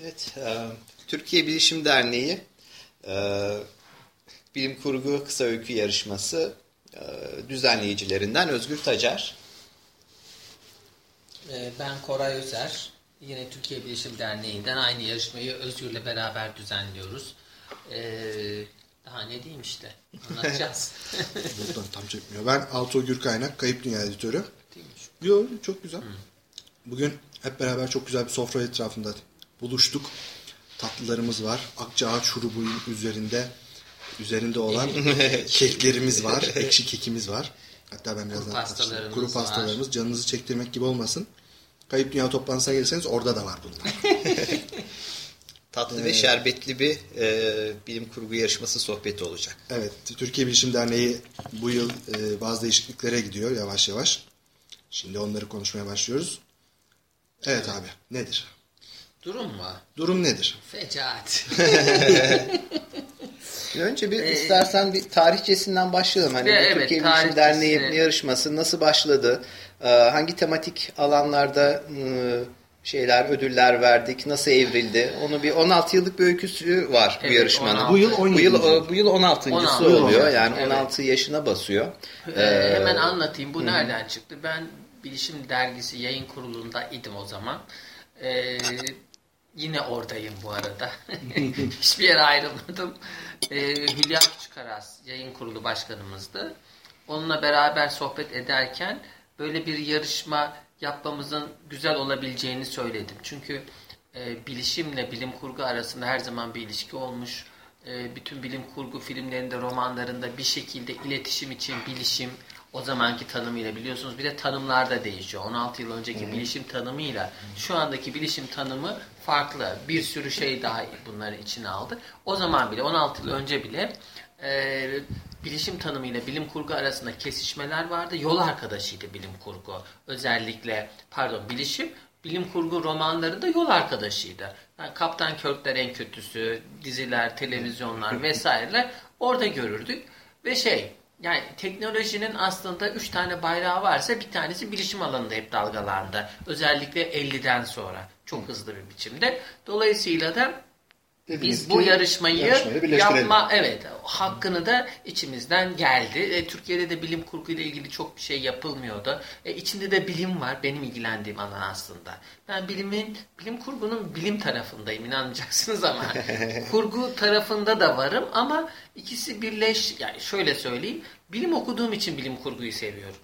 Evet, e, Türkiye Bilişim Derneği e, Bilim Kurgu Kısa Öykü Yarışması e, düzenleyicilerinden Özgür Tacar. E, ben Koray Özer. Yine Türkiye Bilişim Derneği'nden aynı yarışmayı Özgür'le beraber düzenliyoruz. Ee, daha ne diyeyim işte. Anlatacağız. Buradan tam çekmiyor. Ben Altuğ Gürkaynak, Kayıp Dünya Editörü. Yok çok güzel. Bugün hep beraber çok güzel bir sofra etrafında buluştuk. Tatlılarımız var. Akçaağaç şurubunun üzerinde üzerinde olan keklerimiz var. Ekşi kekimiz var. Hatta ben birazdan pastalarımız Kuru var. pastalarımız. Canınızı çektirmek gibi olmasın. Kayıp Dünya toplantısına gelirseniz orada da var bunlar. Tatlı ve şerbetli bir e, bilim kurgu yarışması sohbeti olacak. Evet, Türkiye Bilişim Derneği bu yıl e, bazı değişikliklere gidiyor yavaş yavaş. Şimdi onları konuşmaya başlıyoruz. Evet abi, nedir? Durum mu? Durum nedir? Fecaat. Önce bir istersen bir tarihçesinden başlayalım. Hani Ve bu evet, Türkiye Bilişim Derneği yarışması nasıl başladı? E, hangi tematik alanlarda e, şeyler, ödüller verdik? Nasıl evrildi? Onu bir 16 yıllık bir öyküsü var bu Evet, yarışmanın. 16. Bu yıl 17. Bu yıl, bu yıl 16. 16. oluyor. Yani Evet. 16 yaşına basıyor. Ee, hemen anlatayım. Bu nereden çıktı? Ben Bilişim Dergisi yayın kurulunda idim o zaman. Ee, yine oradayım bu arada. Hiçbir yere ayrılmadım. Ee, Hülya Küçükaras yayın kurulu başkanımızdı. Onunla beraber sohbet ederken böyle bir yarışma yapmamızın güzel olabileceğini söyledim. Çünkü e, bilişimle bilim kurgu arasında her zaman bir ilişki olmuş. E, bütün bilim kurgu filmlerinde, romanlarında bir şekilde iletişim için bilişim o zamanki tanımıyla biliyorsunuz bir de tanımlar da değişiyor. 16 yıl önceki bilişim tanımıyla şu andaki bilişim tanımı farklı. Bir sürü şey daha bunları içine aldı. O zaman bile 16 yıl önce bile e, bilişim tanımıyla bilim kurgu arasında kesişmeler vardı. Yol arkadaşıydı bilim kurgu. Özellikle pardon bilişim bilim kurgu romanlarında yol arkadaşıydı. Yani Kaptan Kirkler en kötüsü, diziler, televizyonlar vesaireler orada görürdük. Ve şey yani teknolojinin aslında üç tane bayrağı varsa bir tanesi bilişim alanında hep dalgalandı. Özellikle 50'den sonra çok hızlı bir biçimde. Dolayısıyla da Dediniz biz bu yarışmayı, yapma evet hakkını da içimizden geldi. E, Türkiye'de de bilim kurgu ile ilgili çok bir şey yapılmıyordu. E, içinde de bilim var benim ilgilendiğim alan aslında. Ben bilimin bilim kurgunun bilim tarafındayım inanmayacaksınız ama kurgu tarafında da varım ama ikisi birleş yani şöyle söyleyeyim. Bilim okuduğum için bilim kurguyu seviyorum.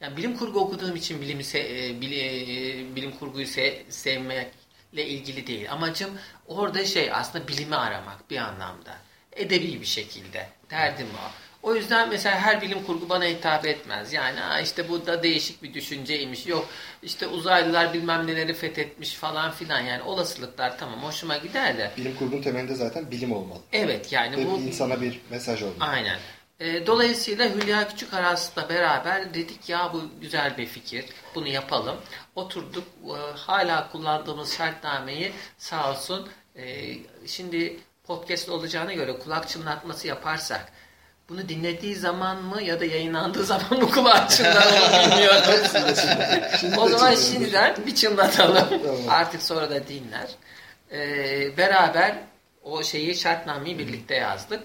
Yani bilim kurgu okuduğum için bilimi se- e, bili- e, bilim kurguyu se- sevmekle ilgili değil. Amacım orada şey aslında bilimi aramak bir anlamda. Edebi bir şekilde. Derdim o. O yüzden mesela her bilim kurgu bana hitap etmez. Yani işte bu da değişik bir düşünceymiş. Yok işte uzaylılar bilmem neleri fethetmiş falan filan. Yani olasılıklar tamam hoşuma gider de. bilim kurgunun temelinde zaten bilim olmalı. Evet yani Ve bu insana bir mesaj olmalı. Aynen. E, dolayısıyla Hülya Küçükaras'la beraber dedik ya bu güzel bir fikir. Bunu yapalım. Oturduk. e, hala kullandığımız şartnameyi sağ olsun. e, şimdi podcast olacağına göre kulak çınlatması yaparsak bunu dinlediği zaman mı ya da yayınlandığı zaman mı kulağı çınlar onu bilmiyorum. o zaman şimdiden bir çınlatalım. Tamam. Artık sonra da dinler. E, beraber o şeyi şartnameyi birlikte yazdık.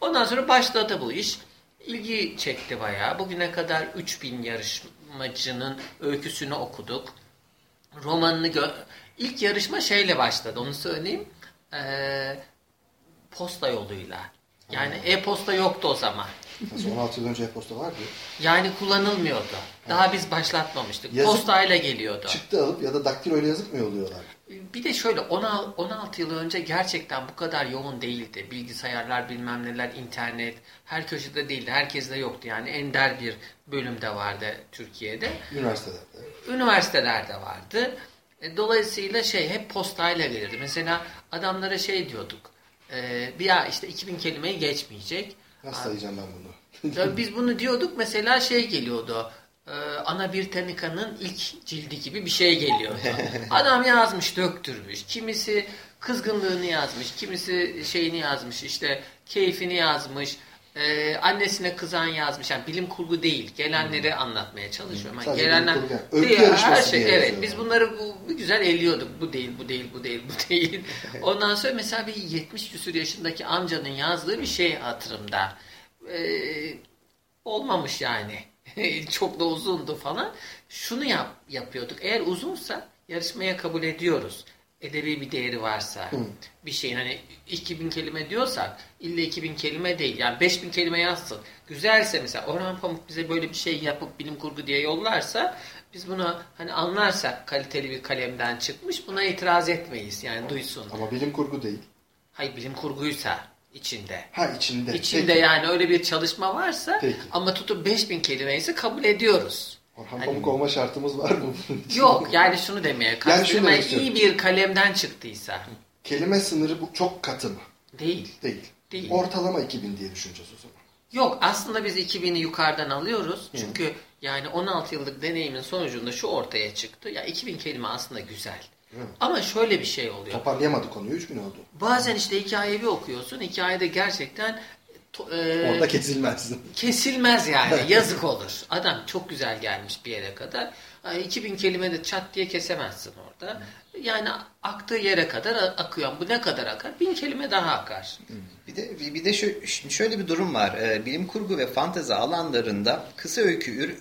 Ondan sonra başladı bu iş. İlgi çekti bayağı. Bugüne kadar 3000 yarışmacının öyküsünü okuduk. Romanını İlk yarışma şeyle başladı onu söyleyeyim. Ee, posta yoluyla. Yani e-posta yoktu o zaman. Nasıl 16 yıl önce e-posta vardı. Yani kullanılmıyordu. Daha biz başlatmamıştık. Yazık. Postayla geliyordu. Çıktı alıp ya da daktiloyla yazıp mı yolluyorlar? Bir de şöyle 16, 16 yıl önce gerçekten bu kadar yoğun değildi. Bilgisayarlar bilmem neler, internet her köşede değildi. Herkeste yoktu yani ender bir bölümde vardı Türkiye'de. Üniversitelerde. Üniversitelerde vardı. E, Dolayısıyla şey hep postayla gelirdi. Mesela adamlara şey diyorduk. E, bir ya işte 2000 kelimeyi geçmeyecek. Nasıl sayacağım ben bunu? Biz bunu diyorduk mesela şey geliyordu. E, Ana Britannica'nın ilk cildi gibi bir şey geliyordu. Adam yazmış, döktürmüş. Kimisi kızgınlığını yazmış, kimisi şeyini yazmış, işte keyfini yazmış. Ee, annesine kızan yazmış. Yani bilim kurgu değil. Gelenleri anlatmaya çalışıyorum. Yani Sadece gelenler yani. Öykü Değil, her şey diye evet. Biz bunları bu, bu güzel elliyorduk. Bu değil, bu değil, bu değil, bu değil. Ondan sonra mesela bir 70 küsur yaşındaki amcanın yazdığı bir şey hatırımda. Ee, olmamış yani. Çok da uzundu falan. Şunu yap, yapıyorduk. Eğer uzunsa yarışmaya kabul ediyoruz. Edebi bir değeri varsa. Bir şeyin hani 2000 kelime diyorsak illa 2000 kelime değil. Yani 5000 kelime yazsın. Güzelse mesela Orhan Pamuk bize böyle bir şey yapıp bilim kurgu diye yollarsa biz bunu hani anlarsak kaliteli bir kalemden çıkmış buna itiraz etmeyiz. Yani duysun. Ama bilim kurgu değil. Hayır bilim kurguysa içinde. Ha içinde. İçinde Peki. yani öyle bir çalışma varsa Peki. ama tutup 5000 kelime ise kabul ediyoruz. Orhan Hani- Pamuk olma şartımız var mı bunun için? Yok yani şunu demeye kastediyorum. Yani iyi bir kalemden çıktıysa. Kelime sınırı bu çok katı mı? Değil. Değil. Değil. Ortalama 2000 diye düşüneceğiz o zaman. Yok aslında biz 2000'i yukarıdan alıyoruz. Çünkü yani 16 yıllık deneyimin sonucunda şu ortaya çıktı. Ya 2000 kelime aslında güzel. Ama şöyle bir şey oluyor. Toparlayamadık konuyu 3000 oldu. Bazen işte hikayeyi bir okuyorsun. Hikayede gerçekten to- e, Orada kesilmez. kesilmez yani. Yazık olur. Adam çok güzel gelmiş bir yere kadar. Ay, 2000 kelime de çat diye kesemezsin orada. Yani aktığı yere kadar akıyor. Bu ne kadar akar? Bin kelime daha akar. Bir de bir de şö- şöyle bir durum var. Ee, bilim kurgu ve fantezi alanlarında kısa öykü ür-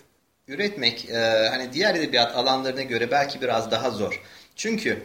üretmek e, hani diğer edebiyat alanlarına göre belki biraz daha zor. Çünkü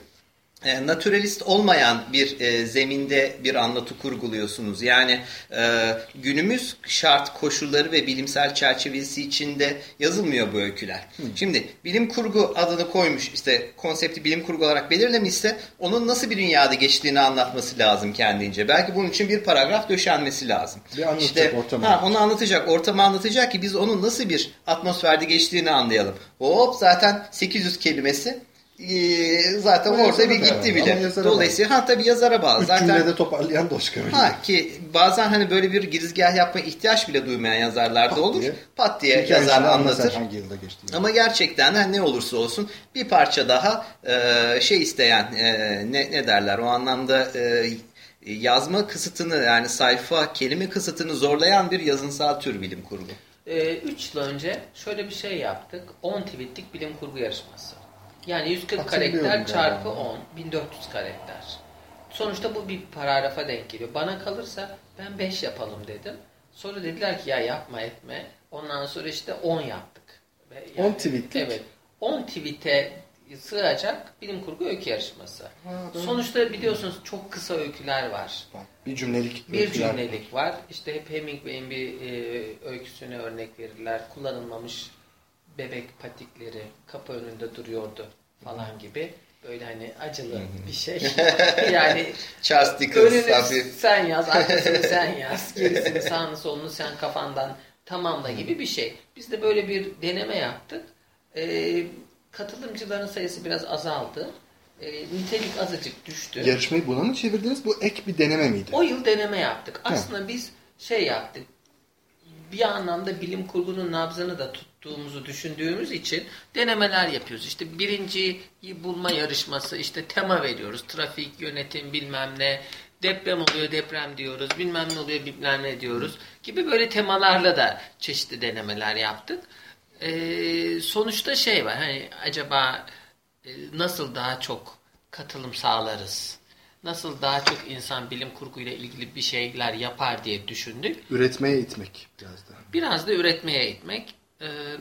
e, naturalist olmayan bir e, zeminde bir anlatı kurguluyorsunuz. Yani e, günümüz şart koşulları ve bilimsel çerçevesi içinde yazılmıyor bu öyküler. Şimdi bilim kurgu adını koymuş işte konsepti bilim kurgu olarak belirlemişse onun nasıl bir dünyada geçtiğini anlatması lazım kendince. Belki bunun için bir paragraf döşenmesi lazım. Bir anlatacak, İşte, ortamı ha, onu anlatacak, ortamı anlatacak ki biz onun nasıl bir atmosferde geçtiğini anlayalım. Hop zaten 800 kelimesi e, zaten Ama orada bir gitti bağlı, bile. Dolayısıyla ha tabii yazara bağlı. Üç Zaten cümlede toparlayan da öyle. ha ki bazen hani böyle bir girizgah yapma ihtiyaç bile duymayan yazarlar da Pat olur. diye. Pat diye Hikayesini yazar anlatır. Hangi yılda geçti? Ama gerçekten de ne olursa olsun bir parça daha e, şey isteyen e, ne, ne derler o anlamda e, yazma kısıtını yani sayfa kelime kısıtını zorlayan bir yazınsal tür bilim kurgu. 3 yıl önce şöyle bir şey yaptık. 10 tweetlik bilim kurgu yarışması. Yani 140 Hatırlıyorum karakter çarpı 10, 1400 karakter. Sonuçta bu bir paragrafa denk geliyor. Bana kalırsa ben 5 yapalım dedim. Sonra dediler ki ya yapma etme. Ondan sonra işte 10 yaptık. Ve 10 tweetlik? Evet. 10 tweete sığacak bilim kurgu öykü yarışması. doğru. Sonuçta biliyorsunuz çok kısa öyküler var. Bir cümlelik. Bir cümlelik var. İşte hep Hemingway'in bir e, öyküsüne örnek verirler. Kullanılmamış bebek patikleri kapı önünde duruyordu falan gibi. Böyle hani acılı bir şey. yani Charles Dickens önünü hafif. sen yaz, arkasını sen yaz, gerisini sağını solunu sen kafandan tamamla gibi bir şey. Biz de böyle bir deneme yaptık. E, katılımcıların sayısı biraz azaldı. E, nitelik azıcık düştü. Yarışmayı buna mı çevirdiniz? Bu ek bir deneme miydi? O yıl deneme yaptık. Aslında biz şey yaptık. Bir anlamda bilim kurgunun nabzını da tuttuğumuzu düşündüğümüz için denemeler yapıyoruz. İşte birinciyi bulma yarışması, işte tema veriyoruz. Trafik, yönetim, bilmem ne. Deprem oluyor, deprem diyoruz. Bilmem ne oluyor, bilmem ne diyoruz. Gibi böyle temalarla da çeşitli denemeler yaptık. Ee, sonuçta şey var. Hani acaba e, nasıl daha çok katılım sağlarız? Nasıl daha çok insan bilim kurguyla ilgili bir şeyler yapar diye düşündük. Üretmeye itmek biraz da. Biraz da üretmeye itmek. Ee,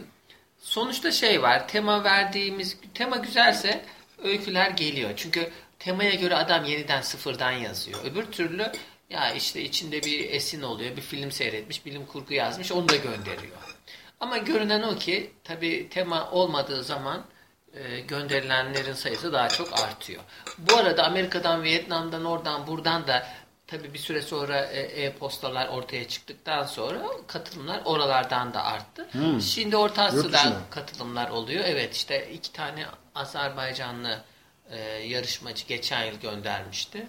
sonuçta şey var. Tema verdiğimiz tema güzelse öyküler geliyor. Çünkü temaya göre adam yeniden sıfırdan yazıyor. Öbür türlü ya işte içinde bir esin oluyor. Bir film seyretmiş, bilim kurgu yazmış, onu da gönderiyor. Ama görünen o ki tabi tema olmadığı zaman e, gönderilenlerin sayısı daha çok artıyor. Bu arada Amerika'dan, Vietnam'dan, oradan, buradan da tabi bir süre sonra e, e-postalar ortaya çıktıktan sonra katılımlar oralardan da arttı. Şimdi Orta Asya'dan katılımlar oluyor. Evet işte iki tane Azerbaycanlı e, yarışmacı geçen yıl göndermişti.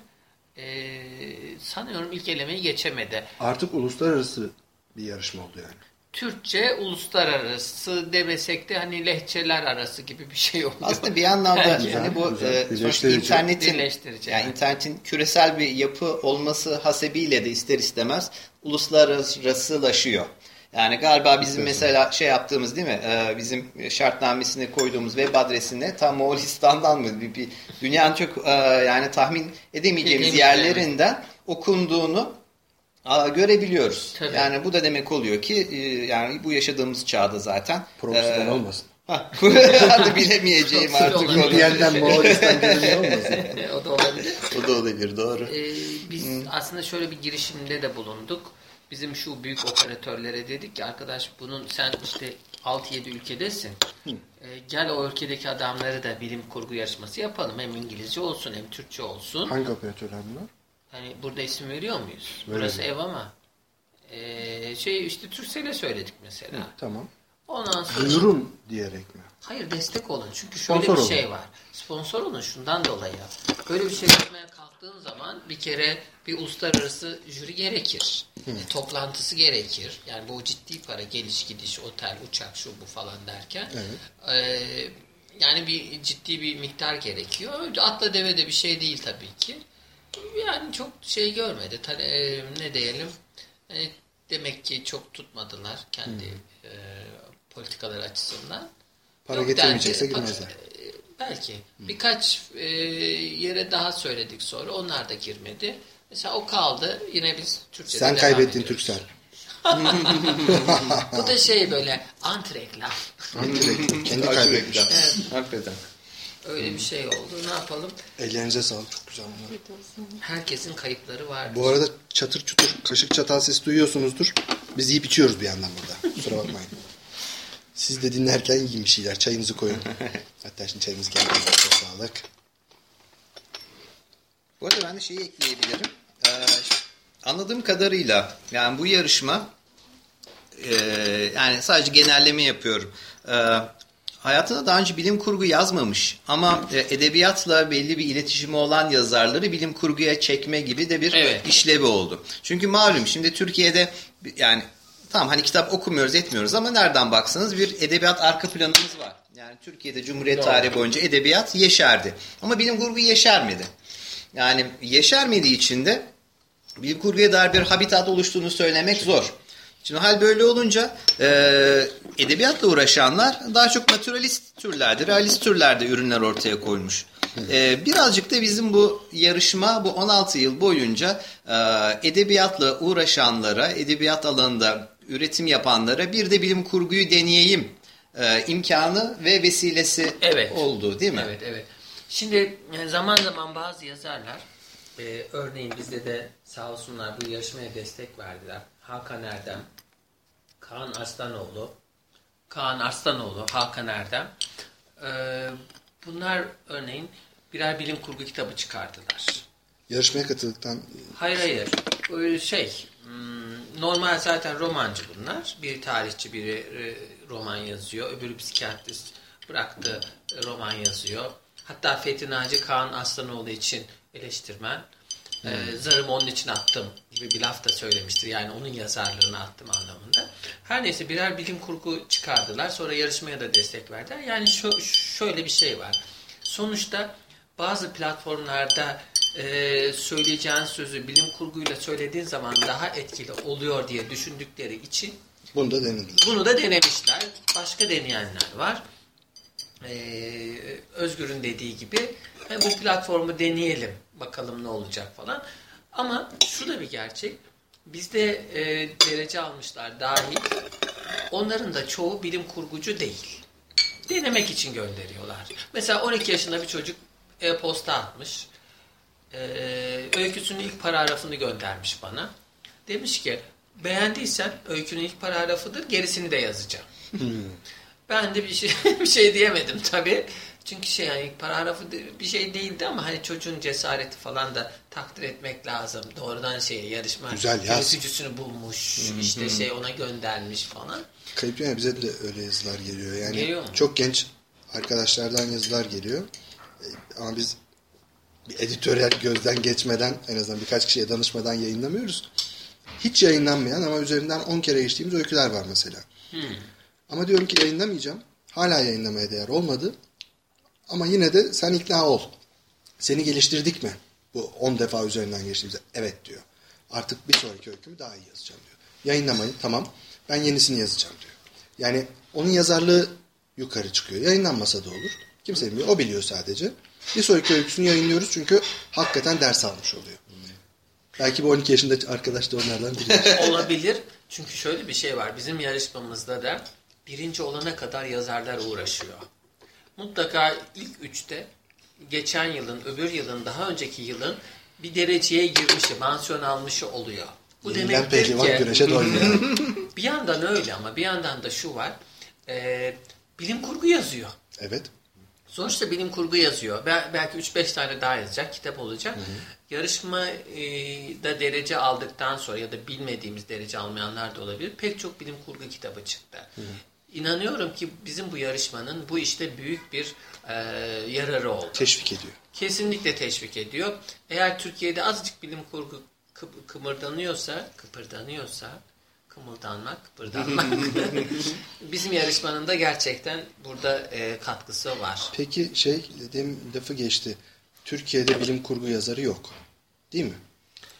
E, sanıyorum ilk elemeyi geçemedi. Artık uluslararası bir yarışma oldu yani. Türkçe uluslararası demesek de hani lehçeler arası gibi bir şey oluyor. Aslında bir anlamda Belki. hani bu Güzel, e, sonuçta internetin yani internetin küresel bir yapı olması hasebiyle de ister istemez uluslararasılaşıyor. Yani galiba bizim mesela şey yaptığımız değil mi? e, bizim şartnamesine koyduğumuz web adresine tam Moğolistan'dan mı bir, bir dünyanın çok e, yani tahmin edemeyeceğimiz yerlerinden okunduğunu görebiliyoruz. Tabii. Yani bu da demek oluyor ki e, yani bu yaşadığımız çağda zaten Profesyonel e, olmasın. Ha, Hadi bilemeyeceğim artık onu. VPN'den Moğolistan görünüyor olmasın. o da olabilir. O da olabilir doğru. Ee, biz aslında şöyle bir girişimde de bulunduk. Bizim şu büyük operatörlere dedik ki arkadaş bunun sen işte 6-7 ülkedesin. Ee, gel o ülkedeki adamları da bilim kurgu yarışması yapalım. Hem İngilizce olsun hem Türkçe olsun. Hangi operatörler bunlar? Hani burada isim veriyor muyuz? Verelim. Burası ev ama. Ee, şey işte Türksel'e söyledik mesela. Tamam. Ondan sonra Duyurun diyerek mi? Hayır destek olun. Çünkü şöyle Sponsor bir olun. şey var. Sponsor olun şundan dolayı. Böyle bir şey yapmaya kalktığın zaman bir kere bir uluslararası jüri gerekir. E, toplantısı gerekir. Yani bu ciddi para geliş gidiş otel uçak şu bu falan derken. e, yani bir ciddi bir miktar gerekiyor. Atla deve de bir şey değil tabii ki. Yani çok şey görmedi. Tale- e, ne diyelim? E, demek ki çok tutmadılar kendi e, politikalar açısından. Para Yok getirmeyecekse dendi. girmezler. E, Belki. Birkaç e, yere daha söyledik sonra. Onlar da girmedi. Mesela o kaldı. Yine biz Türkçe'de Sen kaybettin. Türksel. Bu da şey böyle antreklam. Kendi Daha kaybetmiş. sürekli. Evet. Hakikaten. Öyle bir şey oldu. Ne yapalım? Ellerinize sağlık. Çok güzel bunlar. Herkesin kayıpları var. Bu arada çatır çutur kaşık çatal sesi duyuyorsunuzdur. Biz yiyip içiyoruz bir yandan burada. Kusura bakmayın. Siz de dinlerken yiyin bir şeyler. Çayınızı koyun. Hatta şimdi çayımız geldi. Çok sağlık. Bu arada ben de şeyi ekleyebilirim. Ee, anladığım kadarıyla yani bu yarışma e, yani sadece genelleme yapıyorum. Ee, hayatında daha önce bilim kurgu yazmamış ama e, edebiyatla belli bir iletişimi olan yazarları bilim kurguya çekme gibi de bir Evet. işlevi oldu. Çünkü malum şimdi Türkiye'de yani tamam hani kitap okumuyoruz etmiyoruz ama nereden baksanız bir edebiyat arka planımız var. Yani Türkiye'de Cumhuriyet tarihi boyunca edebiyat yeşerdi. Ama bilim kurgu yeşermedi. Yani yeşermediği için de bilim kurguya dair bir habitat oluştuğunu söylemek zor. Şimdi hal böyle olunca e, edebiyatla uğraşanlar daha çok naturalist türlerde, realist türlerde ürünler ortaya koymuş. E, birazcık da bizim bu yarışma bu 16 yıl boyunca e, edebiyatla uğraşanlara, edebiyat alanında üretim yapanlara bir de bilim kurguyu deneyeyim e, imkanı ve vesilesi Evet. oldu değil mi? Evet, evet. Şimdi zaman zaman bazı yazarlar, e, örneğin bizde de sağ olsunlar bu yarışmaya destek verdiler. Hakan Erdem, Kaan Arslanoğlu, Kaan Arslanoğlu, Hakan Erdem. E, bunlar örneğin birer bilim kurgu kitabı çıkardılar. Yarışmaya katıldıktan Hayır hayır. Öyle şey. hmm, Normal zaten romancı bunlar. Bir tarihçi biri e, roman yazıyor. Öbürü psikiyatrist bıraktı e, roman yazıyor. Hatta Fethi Naci Kaan Aslanoğlu için eleştirmen. E, zarımı onun için attım gibi bir laf da söylemiştir. Yani onun yazarlığını attım anlamında. Her neyse birer bilim kurgu çıkardılar. Sonra yarışmaya da destek verdiler. Yani şö- şöyle bir şey var. Sonuçta bazı platformlarda e, söyleyeceğin sözü bilim kurguyla söylediğin zaman daha etkili oluyor diye düşündükleri için bunu da denediler. bunu da denemişler. Başka deneyenler var. Ee, Özgür'ün dediği gibi "Ha, bu platformu deneyelim bakalım ne olacak falan. Ama şu da bir gerçek. Bizde e, derece almışlar dahil. Onların da çoğu bilim kurgucu değil. Denemek için gönderiyorlar. Mesela 12 yaşında bir çocuk e-posta atmış. Ee, öyküsünün ilk paragrafını göndermiş bana. Demiş ki beğendiysen öykünün ilk paragrafıdır gerisini de yazacağım. ben de bir şey bir şey diyemedim tabii. Çünkü şey yani paragrafı bir şey değildi ama hani çocuğun cesareti falan da takdir etmek lazım. Doğrudan şeye yarışma yöneticisini bulmuş. işte şey ona göndermiş falan. Kayıp Dünya bize de öyle yazılar geliyor. Yani Geliyor mu? çok genç arkadaşlardan yazılar geliyor. E, Ama biz bir editörel gözden geçmeden en azından birkaç kişiye danışmadan yayınlamıyoruz. hiç yayınlanmayan ama üzerinden 10 kere geçtiğimiz öyküler var mesela. Ama diyorum ki yayınlamayacağım. Hala yayınlamaya değer olmadı. Ama yine de sen ikna ol. Seni geliştirdik mi? Bu 10 defa üzerinden geçtiğimizde. Evet diyor. Artık bir sonraki öykümü daha iyi yazacağım diyor. Yayınlamayın tamam. Ben yenisini yazacağım diyor. Yani onun yazarlığı yukarı çıkıyor. Yayınlanmasa da olur. Kimse bilmiyor. O biliyor sadece. Bir sonraki öyküsünü yayınlıyoruz çünkü hakikaten ders almış oluyor. Belki bu 12 yaşında arkadaş da onlardan biri. Olabilir. Çünkü şöyle bir şey var. Bizim yarışmamızda da birinci olana kadar yazarlar uğraşıyor. Mutlaka ilk üçte geçen yılın, öbür yılın, daha önceki yılın bir dereceye girmişi, mansiyon almışı oluyor. Bu Yenilen demektir ki güreşe doymuyor. bir yandan öyle ama bir yandan da şu var. E, bilim kurgu yazıyor. evet. Sonuçta bilim kurgu yazıyor. Bel- Belki 3-5 tane daha yazacak, kitap olacak. Yarışmada derece aldıktan sonra ya da bilmediğimiz derece almayanlar da olabilir. Pek çok bilim kurgu kitabı çıktı. İnanıyorum ki bizim bu yarışmanın bu işte büyük bir e, yararı oldu. Teşvik ediyor. Kesinlikle teşvik ediyor. Eğer Türkiye'de azıcık bilim kurgu kı- kımırdanıyorsa, kıpırdanıyorsa, kımıldanmak, kıpırdanmak bizim yarışmanın da gerçekten burada e, katkısı var. Peki şey dediğim lafı geçti. Türkiye'de bilim kurgu yazarı yok. Değil mi?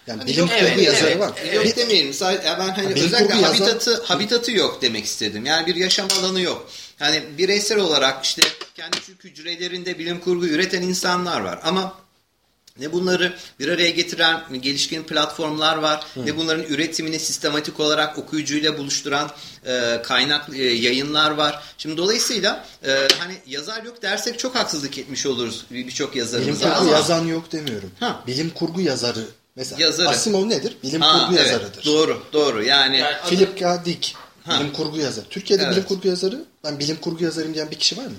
Yani Hani bilim yok, kurgu evet, yazarı evet. var. Yok Bir- demeyelim. Sadece ben hani Ha, bilim özellikle kurgu yazan- habitatı habitatı yok demek istedim. Yani bir yaşam alanı yok. Hani bireysel olarak işte kendi küçük hücrelerinde bilim kurgu üreten insanlar var ama ne bunları bir araya getiren gelişkin platformlar var ne bunların üretimini sistematik olarak okuyucuyla buluşturan e, kaynak e, yayınlar var. Şimdi dolayısıyla e, hani yazar yok dersek çok haksızlık etmiş oluruz bir- birçok bilim yazarımıza kurgu ama yazan yok demiyorum. Ha. Bilim kurgu yazarı. Mesela Yazarı. Asimov nedir? Bilim Ha, kurgu evet, yazarıdır. Doğru, doğru. Yani, Yani Philip K. Dick. Ha. Bilim kurgu yazarı. Türkiye'de Evet. bilim kurgu yazarı ben bilim kurgu yazarıyım diyen bir kişi var mı?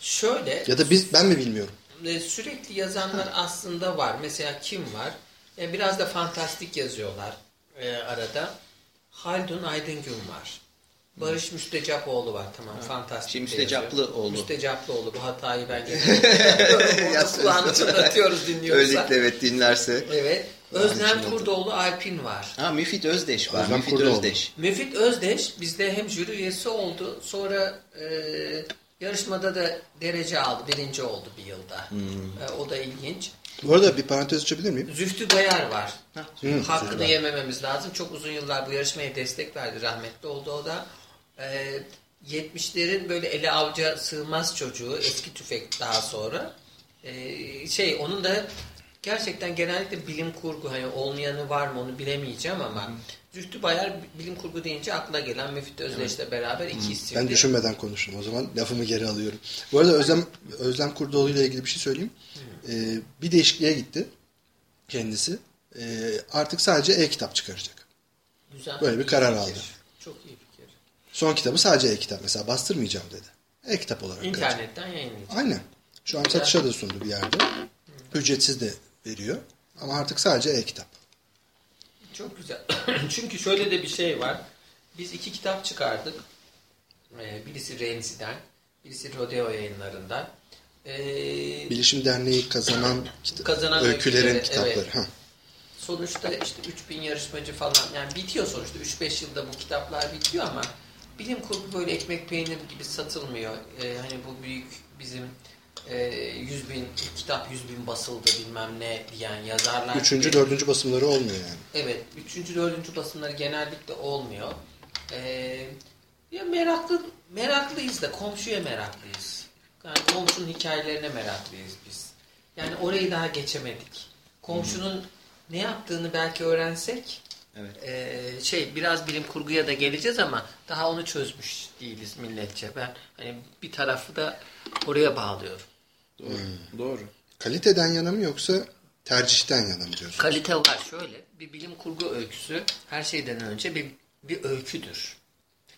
Şöyle Ya da biz ben mi bilmiyorum? e, sürekli yazanlar aslında var. Mesela kim var? E, biraz da fantastik yazıyorlar e, arada. Haldun Aydingün var. Barış Müstecapoğlu var. Tamam fantastik. Şey, de Müstecaplıoğlu. Müstecaplıoğlu. Bu hatayı ben kulağını çınlatıyoruz dinliyorsa. Öylelikle evet dinlerse. Evet. Özlem Kurdoğlu Alpin var. Ha Müfit Özdeş var. Özlem Müfit Kurdoğlu. Özdeş. Müfit Özdeş bizde hem jüri üyesi oldu. Sonra e, yarışmada da derece aldı. Birinci oldu bir yılda. E, o da ilginç. Bu arada bir parantez açabilir miyim? Zühtü Gayar var. Hı, Hakkını Zühtü yemememiz lazım. Çok uzun yıllar bu yarışmaya destek verdi. Rahmetli oldu o da. Ee, 70'lerin böyle ele avca sığmaz çocuğu. Eski tüfek daha sonra. Ee, şey onun da gerçekten genellikle bilim kurgu hani olmayanı var mı onu bilemeyeceğim ama Zühtü Bayar bilim kurgu deyince akla gelen Müfit Özdeş'le beraber iki isimdi. Ben düşünmeden konuştum. O zaman lafımı geri alıyorum. Bu arada Özlem, Özlem Kurdoğlu ile ilgili bir şey söyleyeyim. Ee, bir değişikliğe gitti kendisi. Ee, artık sadece e-kitap çıkaracak. Güzel. Böyle bir İyi karar fikir. aldı. Çok iyi fikir. Son kitabı sadece e-kitap. Mesela bastırmayacağım dedi. E-kitap olarak kalacak. İnternetten yayınlayacak. Aynen. Şu an satışa da sundu bir yerde. Ücretsiz de veriyor. Ama artık sadece e-kitap. Çok güzel. Çünkü şöyle de bir şey var. Biz iki kitap çıkardık. Ee, birisi Remzi'den, birisi Rodeo yayınlarından. Ee, Bilişim Derneği kazanan, kita- Kazanan öykülerin öyküleri, kitapları. evet. Ha. sonuçta işte 3000 yarışmacı falan yani bitiyor sonuçta 3-5 yılda bu kitaplar bitiyor ama bilim kurgu böyle ekmek peynir gibi satılmıyor. Ee, hani bu büyük bizim e, 100 bin kitap 100 bin basıldı bilmem ne diyen yazarlar. Üçüncü, gibi- dördüncü basımları olmuyor yani. Evet, üçüncü, dördüncü basımları genellikle olmuyor. Ee, ya meraklı, meraklıyız da komşuya meraklıyız. Yani komşunun hikayelerine meraklıyız biz. Yani orayı daha geçemedik. Komşunun ne yaptığını belki öğrensek, Evet. ee, şey biraz bilim kurguya da geleceğiz ama daha onu çözmüş değiliz milletçe. Ben hani bir tarafı da oraya bağlıyorum. Doğru. Doğru. Kaliteden yana mı yoksa tercihten yana mı diyorsun? Kalite var şöyle. Bir bilim kurgu öyküsü her şeyden önce bir, bir öyküdür.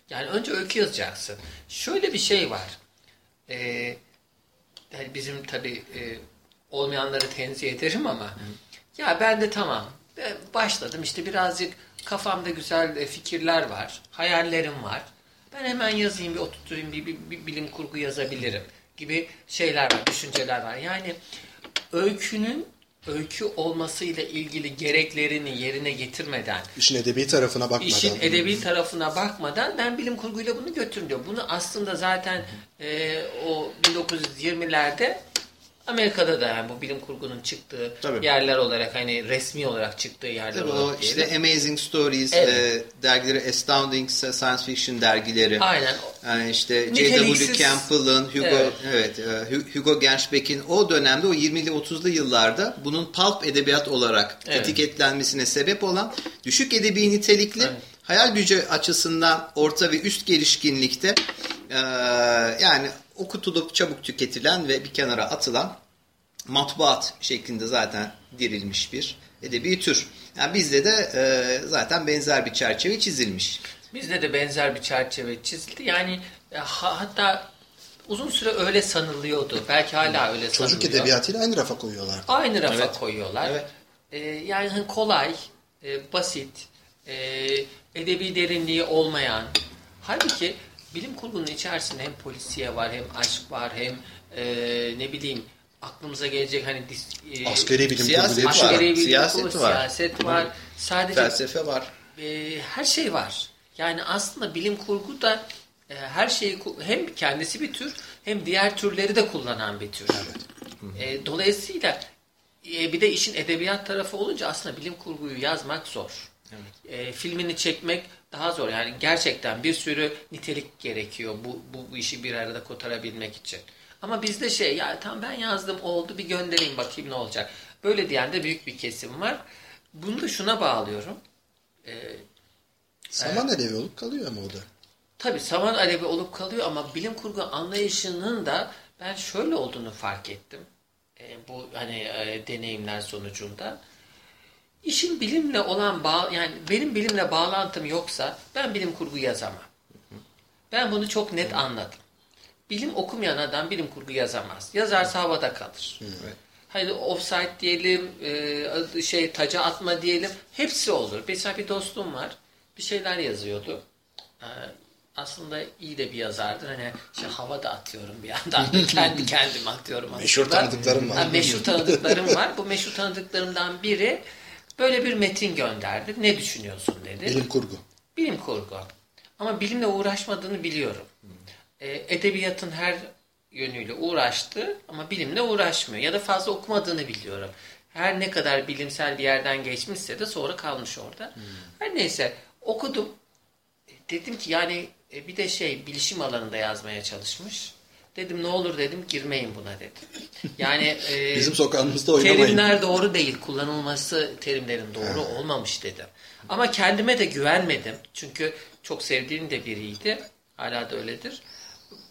Yani önce öykü yazacaksın. Şöyle bir şey var. Ee, yani bizim tabi olmayanları tenzih ederim ama ya ben de tamam ben başladım işte birazcık kafamda güzel e, fikirler var. Hayallerim var. Ben hemen yazayım bir oturtayım bir, bir, bir bilim kurgu yazabilirim gibi şeyler var, düşünceler var. Yani öykünün öykü olmasıyla ilgili gereklerini yerine getirmeden İşin edebi tarafına bakmadan. işin edebi tarafına bakmadan ben bilim kurguyla bunu götürün diyor. Bunu aslında zaten e, o 1920'lerde Amerika'da da yani bu bilim kurgunun çıktığı Tabii. yerler olarak hani resmi olarak çıktığı yerler Tabii o olarak diyelim. işte Amazing Stories Evet. e, dergileri, Astounding Science Fiction dergileri. Aynen. Yani işte J.W. Campbell'ın, Hugo, Evet. evet. e, Hugo Gernsback'in o dönemde o 20'li 30'lu yıllarda bunun pulp edebiyat olarak Evet. etiketlenmesine sebep olan düşük edebi nitelikli Evet. hayal gücü açısından orta ve üst gelişkinlikte e, yani okutulup çabuk tüketilen ve bir kenara atılan matbuat şeklinde zaten dirilmiş bir edebi tür. Yani bizde de e, zaten benzer bir çerçeve çizilmiş. Bizde de benzer bir çerçeve çizildi. Yani e, ha- hatta uzun süre öyle sanılıyordu. Belki hala öyle Çocuk sanılıyor. edebiyatıyla aynı rafa koyuyorlar. Aynı rafa Evet. koyuyorlar. Evet. E, yani hani kolay, e, basit, e, edebi derinliği olmayan. Halbuki bilim kurgunun içerisinde hem polisiye var, hem aşk var, hem e, ne bileyim aklımıza gelecek hani dis- e, Askeri bilim Siyaset kurgu var. şey var. askeri bilim siyaset kurgu, var. siyaset var. Sadece Felsefe var. e, her şey var. Yani aslında bilim kurgu da e, her şeyi hem kendisi bir tür hem diğer türleri de kullanan bir tür. E, dolayısıyla e, bir de işin edebiyat tarafı olunca aslında bilim kurguyu yazmak zor. E, filmini çekmek daha zor. Yani gerçekten bir sürü nitelik gerekiyor bu, bu, bu işi bir arada kotarabilmek için. Ama bizde şey ya tamam ben yazdım oldu bir göndereyim bakayım ne olacak. Böyle diyen de büyük bir kesim var. Bunu da şuna bağlıyorum. E, Saman edebi olup kalıyor ama o da. Tabii saman alevi olup kalıyor ama bilim kurgu anlayışının da ben şöyle olduğunu fark ettim. E, bu hani e, deneyimler sonucunda. İşin bilimle olan bağ yani benim bilimle bağlantım yoksa ben bilim kurgu yazamam. Ben bunu çok net anladım. Bilim okumayan adam bilim kurgu yazamaz. Yazarsa havada kalır. Evet. Hani offside diyelim, e, şey taca atma diyelim. Hepsi olur. Mesela bir dostum var. Bir şeyler yazıyordu. E, aslında iyi de bir yazardır. Hani işte havada atıyorum bir yandan. da kendi kendime atıyorum aslında. Meşhur tanıdıklarım var. Ha, meşhur tanıdıklarım var. Bu meşhur tanıdıklarımdan biri böyle bir metin gönderdi. Ne düşünüyorsun dedi. Bilim kurgu. Bilim kurgu. Ama bilimle uğraşmadığını biliyorum. E, edebiyatın her yönüyle uğraştı ama bilimle uğraşmıyor. Ya da fazla okumadığını biliyorum. Her ne kadar bilimsel bir yerden geçmişse de sonra kalmış orada. Her neyse okudum. E, Dedim ki yani e, bir de şey bilişim alanında yazmaya çalışmış. Dedim ne olur dedim girmeyin buna dedim. Yani e, Bizim sokağımızda oynamayın. Terimler doğru değil. Kullanılması terimlerin doğru olmamış dedim. Ama kendime de güvenmedim. Çünkü çok sevdiğim de biriydi. Hala da öyledir.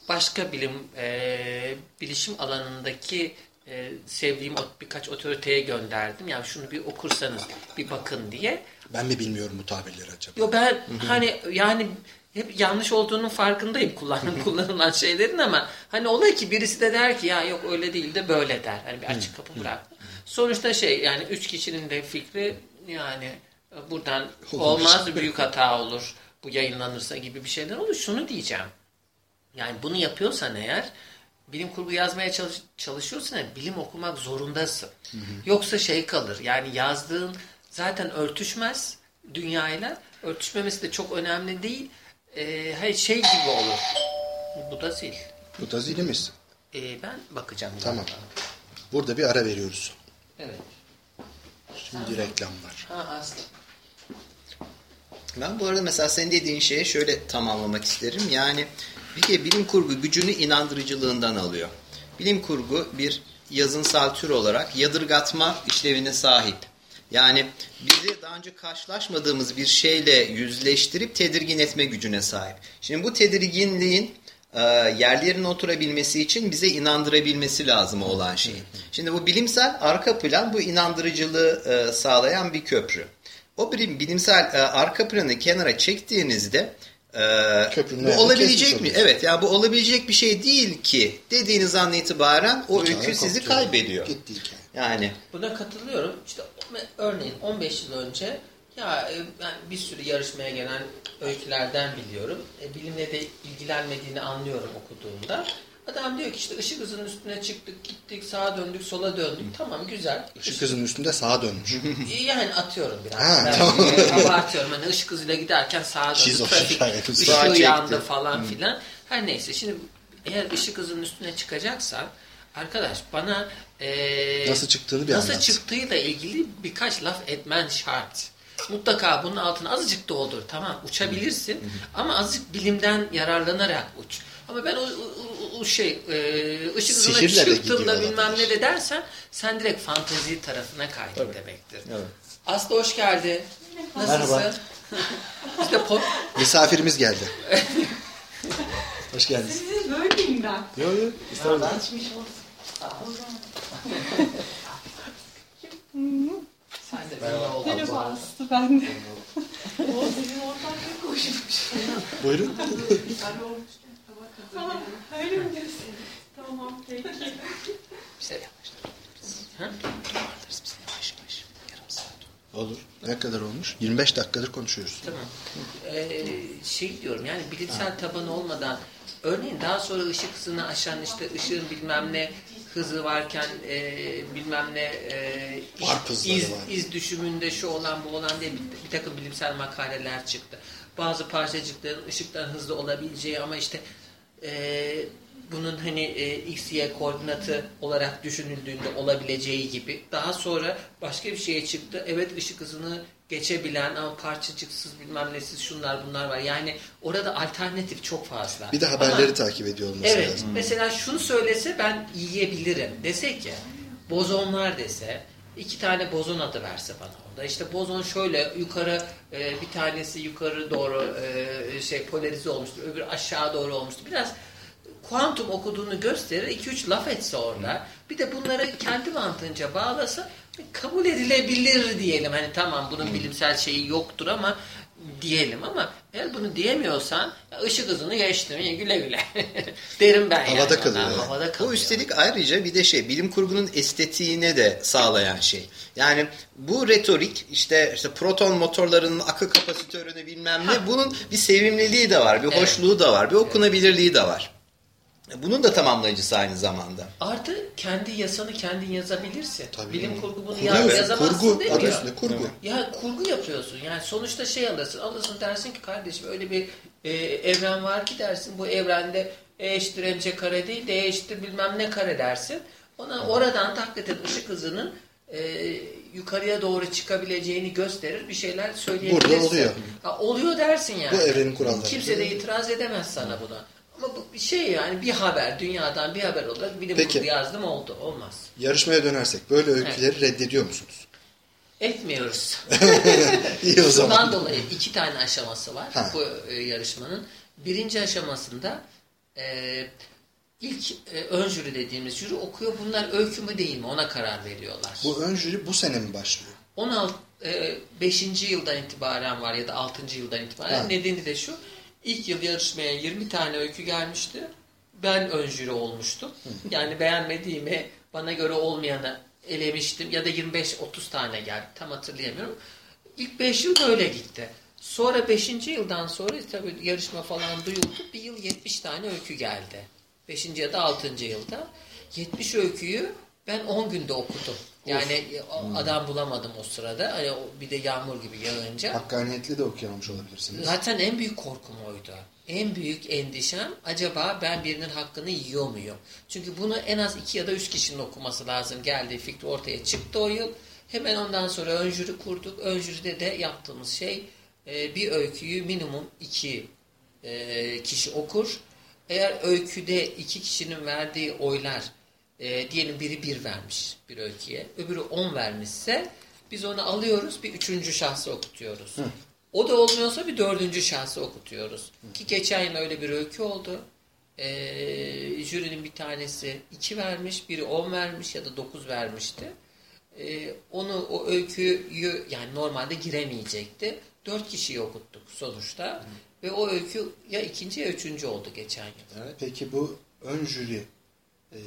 Başka bilim, e, bilişim alanındaki e, sevdiğim birkaç otoriteye gönderdim. Yani şunu bir okursanız bir bakın diye. Ben mi bilmiyorum bu tabirleri acaba? Yo ben hani yani hep yanlış olduğunun farkındayım kullanılan kullanılan şeylerin ama hani olay ki birisi de der ki ya yok öyle değil de böyle der. Hani bir açık kapı bırak. Sonuçta şey yani üç kişinin de fikri yani e, buradan olmaz büyük hata olur. Bu yayınlanırsa gibi bir şeyler olur. Şunu diyeceğim. Yani bunu yapıyorsan eğer bilim kurgu yazmaya çalış, çalışıyorsan eğer bilim okumak zorundasın. Yoksa şey kalır. Yani yazdığın zaten örtüşmez dünyayla. Örtüşmemesi de çok önemli değil. Ee, hayır şey gibi olur. Bu da zil. Bu da zilimiz. Ee, ben bakacağım. Tamam. galiba. Burada bir ara veriyoruz. Evet. Şimdi reklam var. Ha Aslı. Ben bu arada mesela senin dediğin şeye şöyle tamamlamak isterim. Yani bir kere bilim kurgu gücünü inandırıcılığından alıyor. Bilim kurgu bir yazınsal tür olarak yadırgatma işlevine sahip. Yani bizi daha önce karşılaşmadığımız bir şeyle yüzleştirip tedirgin etme gücüne sahip. Şimdi bu tedirginliğin e, yerli yerine oturabilmesi için bize inandırabilmesi lazım olan şeyi. Şimdi bu bilimsel arka plan bu inandırıcılığı e, sağlayan bir köprü. O bilim, bilimsel e, arka planı kenara çektiğinizde e, Köprünün bu olabilecek mi? Evet ya bu olabilecek bir şey değil ki dediğiniz an itibaren o Hikaye öykü sizi kaybediyor. Gitti hikaye. Yani Buna katılıyorum. İşte örneğin 15 yıl önce ya e, ben bir sürü yarışmaya gelen öykülerden biliyorum. E, bilimle de ilgilenmediğini anlıyorum okuduğumda. Adam diyor ki işte ışık hızının üstüne çıktık, gittik, sağa döndük, sola döndük. Tamam güzel. Işık hızının üstünde sağa dönmüş. Yani atıyorum biraz. Ha, Ben tamam. e, abartıyorum. Hani ışık hızıyla giderken sağa döndü. Şizofren Trafik ışığı yandı falan filan. Her neyse şimdi eğer ışık hızının üstüne çıkacaksan arkadaş bana e, Nasıl çıktığını bir nasıl anlat. çıktığıyla ilgili birkaç laf etmen şart. Mutlaka bunun altına azıcık da olur. Tamam uçabilirsin ama azıcık bilimden yararlanarak uç. Ama ben o, o- o şey e, ışık hızına çıktığımda gidiyor bilmem ne de dersen sen direkt fantezi tarafına kaydın demektir. Evet. Aslı hoş geldin. Nasılsın? Merhaba. Biz de pot... Misafirimiz geldi. Hoş geldiniz. Siz böyleyim ben. Yok yok. Estağfurullah. Sen de böyle ol. Merhaba Aslı ben de. o senin oradan ne koşmuş? Buyurun. Tamam, öyle mi diyorsun? Tamam peki. İşte Ha? Toparlarız biz yavaş yavaş. Yarım saat. Olur. Ne kadar olmuş? 25 dakikadır konuşuyoruz. Tamam. Ee, şey diyorum yani bilimsel taban olmadan örneğin daha sonra ışık hızını aşan işte ışığın bilmem ne hızı varken e, bilmem ne e, iz- iz, iz düşümünde şu olan bu olan diye bir, bir takım bilimsel makaleler çıktı. Bazı parçacıkların ışıktan hızlı olabileceği ama işte e, bunun hani e, x, y koordinatı olarak düşünüldüğünde olabileceği gibi. Daha sonra başka bir şeye çıktı. Evet ışık hızını geçebilen ama parçacıksız bilmem nesiz şunlar bunlar var. Yani orada alternatif çok fazla. Bir de haberleri Ama- takip ediyor olması Evet. lazım. Mesela şunu söylese ben yiyebilirim. Dese ki bozonlar dese iki tane bozon adı verse bana orada. İşte bozon şöyle yukarı e, bir tanesi yukarı doğru e, şey polarize olmuştur. Öbürü aşağı doğru olmuştur. Biraz kuantum okuduğunu gösterir. 2-3 laf etse orada. Bir de bunları kendi mantığınca bağlasa kabul edilebilir diyelim. Hani tamam bunun bilimsel şeyi yoktur ama diyelim ama eğer bunu diyemiyorsan ya ışık hızını geçtim iyi güle güle derim ben yani. Havada ona. kalıyor yani. Havada kalıyor. Bu üstelik ayrıca bir de şey bilim kurgunun estetiğine de sağlayan şey. Yani bu retorik işte işte proton motorlarının akı kapasitörünü bilmem ne bunun bir sevimliliği de var, bir Evet. hoşluğu da var, bir okunabilirliği de var. Bunun da tamamlayıcısı aynı zamanda. Artı kendi yasanı kendin yazabilirsin. Tabii. Bilim kurgu bunu ya, Kuruyorsun. yazamazsın Kurgu. değil mi üstünde kurgu. Ya kurgu yapıyorsun. Yani sonuçta şey alırsın. Alırsın dersin ki kardeşim öyle bir e, evren var ki dersin. Bu evrende E eşittir mc kare değil D eşittir bilmem ne kare dersin. Ona oradan hakikaten ışık hızının e, yukarıya doğru çıkabileceğini gösterir. Bir şeyler söyleyebilirsin. Burada oluyor. Ha, oluyor dersin yani. Bu evrenin kuralları. Kimse de itiraz edemez sana buna. Bu bir şey yani bir haber dünyadan bir haber olarak bilim Peki. kurgu yazdım oldu. Olmaz. Yarışmaya dönersek böyle öyküleri reddediyor musunuz? Etmiyoruz. İyi o zaman. Bundan dolayı iki tane aşaması var Ha. bu e, yarışmanın. Birinci aşamasında e, ilk e, ön jüri dediğimiz jüri okuyor. Bunlar öykü mü değil mi ona karar veriyorlar. Bu ön jüri bu sene mi başlıyor? 16 e, 5. yıldan itibaren var ya da 6. yıldan itibaren. Ha. Nedeni de şu. İlk yıl yarışmaya 20 tane öykü gelmişti. Ben ön jüri olmuştum. Yani beğenmediğimi, bana göre olmayanı elemiştim. Ya da 25-30 tane geldi. Tam hatırlayamıyorum. İlk 5 yıl böyle gitti. Sonra 5. yıldan sonra tabii yarışma falan duyuldu. Bir yıl 70 tane öykü geldi. 5. ya da 6. yılda. 70 öyküyü ben 10 günde okudum. Yani e, o- adam bulamadım o sırada. Hani bir de yağmur gibi yağınca. Hakkaniyetli de okuyamamış olabilirsiniz. Zaten en büyük korkum oydu. En büyük endişem acaba ben birinin hakkını yiyor muyum? Çünkü bunu en az iki ya da üç kişinin okuması lazım. Geldi fikri ortaya çıktı o yıl. Hemen ondan sonra ön jüri kurduk. Ön jüride de yaptığımız şey e, bir öyküyü minimum iki e, kişi okur. Eğer öyküde iki kişinin verdiği oylar e, diyelim biri bir vermiş bir öyküye, öbürü on vermişse biz onu alıyoruz bir üçüncü şahsı okutuyoruz. O da olmuyorsa bir dördüncü şahsı okutuyoruz. Ki geçen yıl öyle bir öykü oldu. Ee, jürinin bir tanesi iki vermiş, biri on vermiş ya da dokuz vermişti. Ee, onu o öyküyü yani normalde giremeyecekti. Dört kişiyi okuttuk sonuçta. Ve o öykü ya ikinci ya üçüncü oldu geçen yıl. Evet. Peki bu ön jüri e,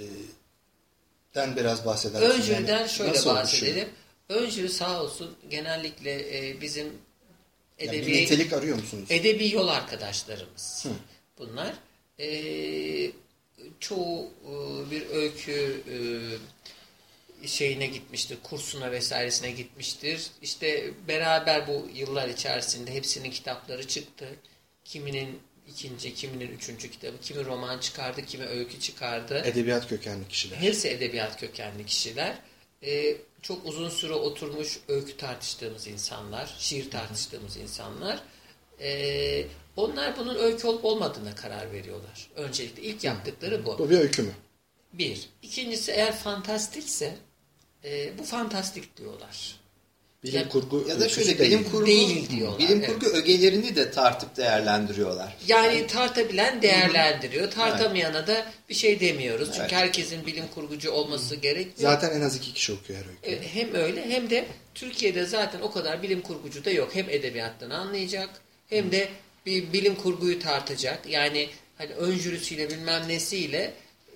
den biraz bahseder misin? Ön jüriden Yani şöyle bahsedelim. oluşuyor? Ön jüri sağ olsun genellikle e, bizim Yani edebi, bir nitelik arıyor musunuz? edebi yol arkadaşlarımız. Hı. Bunlar. Ee, çoğu e, bir öykü e, şeyine gitmiştir, kursuna vesairesine gitmiştir. İşte beraber bu yıllar içerisinde hepsinin kitapları çıktı. Kiminin ikinci, kiminin üçüncü kitabı, kimi roman çıkardı, kimi öykü çıkardı. Edebiyat kökenli kişiler. Hepsi edebiyat kökenli kişiler. Ee, çok uzun süre oturmuş öykü tartıştığımız insanlar, şiir tartıştığımız insanlar. Ee, onlar bunun öykü olup olmadığına karar veriyorlar. Öncelikle ilk yaptıkları bu. Bu bir öykü mü? Bir. İkincisi eğer fantastikse e, bu fantastik diyorlar. Bilim Ya- kurgu Ya da şöyle değil. bilim kurgu Değil diyorlar, bilim evet. kurgu ögelerini de tartıp değerlendiriyorlar. Yani tartabilen değerlendiriyor. Tartamayana da bir şey demiyoruz. Çünkü herkesin bilim kurgucu olması gerekmiyor. Zaten en az iki kişi okuyor her öyküyü. E, Hem öyle hem de Türkiye'de zaten o kadar bilim kurgucu da yok. Hem edebiyattan anlayacak hem de bir bilim kurguyu tartacak. Yani hani ön jürisiyle bilmem nesiyle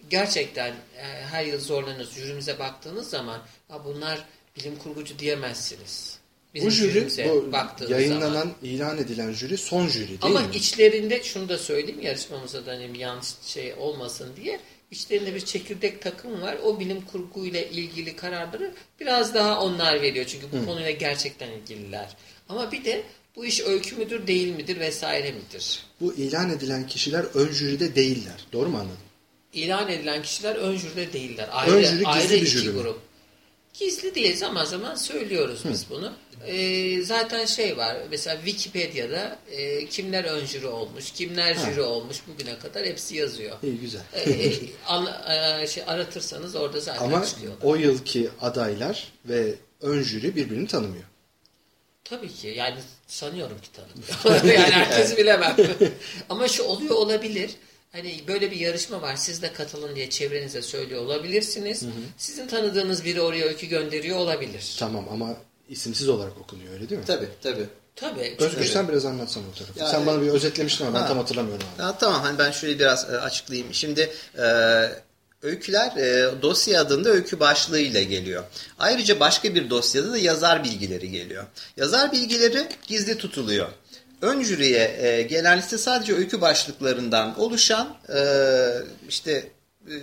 gerçekten e, her yıl zorlanıyoruz. Jürimize baktığınız zaman "Ha, bunlar bilim kurgucu diyemezsiniz. Bizim Bu jüri, bu yayınlanan, zaman. ilan edilen jüri son jüri değil Ama mi? içlerinde şunu da söyleyeyim yarışmamıza da hani yanlış şey olmasın diye içlerinde bir çekirdek takım var. O bilim kurguyla ilgili kararları biraz daha onlar veriyor. Çünkü bu konuyla gerçekten ilgililer. Ama bir de bu iş öykü müdür değil midir vesaire midir? Bu ilan edilen kişiler ön jüride değiller. Doğru mu anladım? İlan edilen kişiler ön jüride değiller. Ayrı, Ön jüri ayrı bir iki jüri grup. Gizli değil zaman zaman söylüyoruz biz bunu. Ee, zaten şey var mesela Wikipedia'da e, kimler ön jüri olmuş, kimler Ha. jüri olmuş bugüne kadar hepsi yazıyor. İyi güzel. Ee, e, an- e, şey, aratırsanız orada zaten Ama çıkıyor. o yılki adaylar ve ön jüri birbirini tanımıyor. Tabii ki yani sanıyorum ki tanımıyor. yani herkes bilemem. Ama şu oluyor olabilir. Hani böyle bir yarışma var siz de katılın diye çevrenize söylüyor olabilirsiniz. Sizin tanıdığınız biri oraya öykü gönderiyor olabilir. Tamam ama isimsiz olarak okunuyor öyle değil mi? Tabii tabii. Tabii. Özgür sen biraz anlatsana o tarafı. Ya, sen bana bir özetlemiştin ama ben Ha. tam hatırlamıyorum abi. Ha, tamam hani ben şöyle biraz e, açıklayayım. Şimdi e, öyküler e, dosya adında öykü başlığıyla geliyor. Ayrıca başka bir dosyada da yazar bilgileri geliyor. Yazar bilgileri gizli tutuluyor. Ön jüriye e, gelen liste sadece öykü başlıklarından oluşan e, işte e,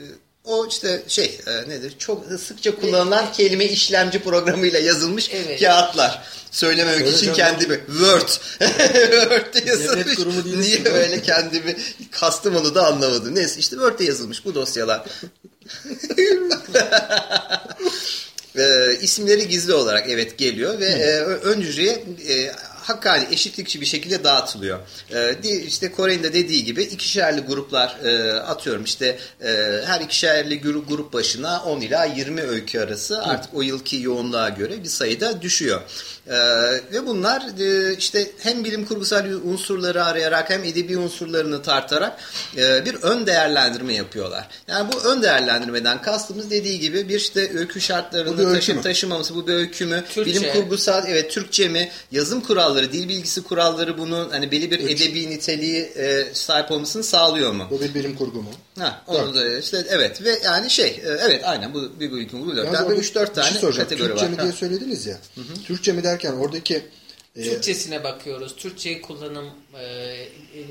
o işte şey e, nedir çok sıkça kullanılan kelime işlemci programıyla yazılmış Evet. kağıtlar. Söylememek Söyle için canım. kendimi Word Word'de yazılmış. Niye ki. öyle kendimi kastım onu da anlamadım. Neyse işte Word'de yazılmış bu dosyalar. e, isimleri gizli olarak evet geliyor ve e, ön jüriye e, hakkani eşitlikçi bir şekilde dağıtılıyor. E, işte Kore'nin de dediği gibi ikişerli gruplar e, atıyorum işte e, her ikişerli grup, grup başına 10 ila 20 öykü arası artık o yılki yoğunluğa göre bir sayıda düşüyor. E, ve bunlar e, işte hem bilim kurgusal unsurları arayarak hem edebi unsurlarını tartarak e, bir ön değerlendirme yapıyorlar. Yani bu ön değerlendirmeden kastımız dediği gibi bir işte öykü şartlarını mü? taşımaması bu bir öykü mü? Türkçe. Bilim kurgusal evet Türkçe mi? Yazım kuralları, dil bilgisi kuralları bunun hani belli bir Üç. edebi niteliği e, sahip olmasını sağlıyor mu? Bu bir bilim kurgu mu? Ha, onu da işte evet ve yani şey e, evet aynen bu bir bilim kurgu. Yalnız Yani orada 3 4 bir tane şey soracağım. kategori Türkçe var. mi Ha. diye söylediniz ya. Türkçe mi derken oradaki e, Türkçesine bakıyoruz. Türkçe kullanım e,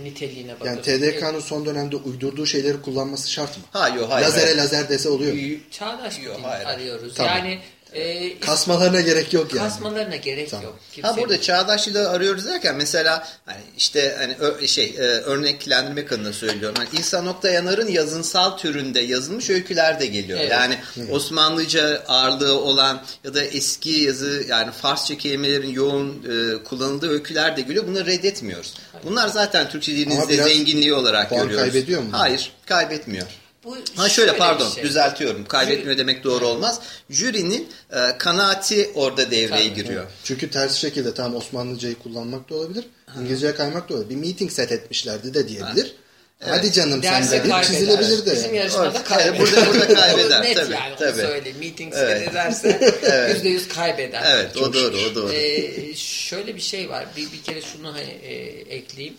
niteliğine yani bakıyoruz. TDK'nın son dönemde uydurduğu şeyleri kullanması şart mı? Ha yok hayır. Lazere hayır. lazer dese oluyor mu? Çağdaş dil hayır. arıyoruz. Tamam. Yani e, Kasmalarına gerek yok yani. kasmalarına gerek Tamam. yok. Ha Kimsenin- burada çağdaşlığı arıyoruz derken mesela hani işte hani ö- şey e, örneklendirmek adına söylüyorum. Hani İhsan Nokta Yanar'ın yazınsal türünde yazılmış öyküler de geliyor. Evet. Yani Osmanlıca ağırlığı olan ya da eski yazı yani Farsça kelimelerin yoğun e, kullanıldığı öyküler de geliyor. Bunları reddetmiyoruz. Bunlar zaten Türkçe dilinizde zenginliği olarak görüyoruz. kaybediyor mu? Hayır, kaybetmiyor. Bu Ha şöyle bir pardon şey. düzeltiyorum. Kaybetmiyor demek doğru olmaz. Jürinin e, kanaati orada devreye Tabii. giriyor. Çünkü ters şekilde tam Osmanlıcayı kullanmak da olabilir. İngilizceye kaymak da olabilir. Bir meeting set etmişlerdi de diyebilir. Hadi canım sen Derse de bir kaybeder. çizilebilir de. Bizim yarışmada Evet, kaybeder. burada- burada kaybeder, Net tabii, yani tabii. onu söyleyeyim. Meeting Evet. seyrederse yüzde yüz kaybeder. Evet o doğru o doğru. Ee, şöyle bir şey var. Bir, bir kere şunu hani, e, ekleyeyim.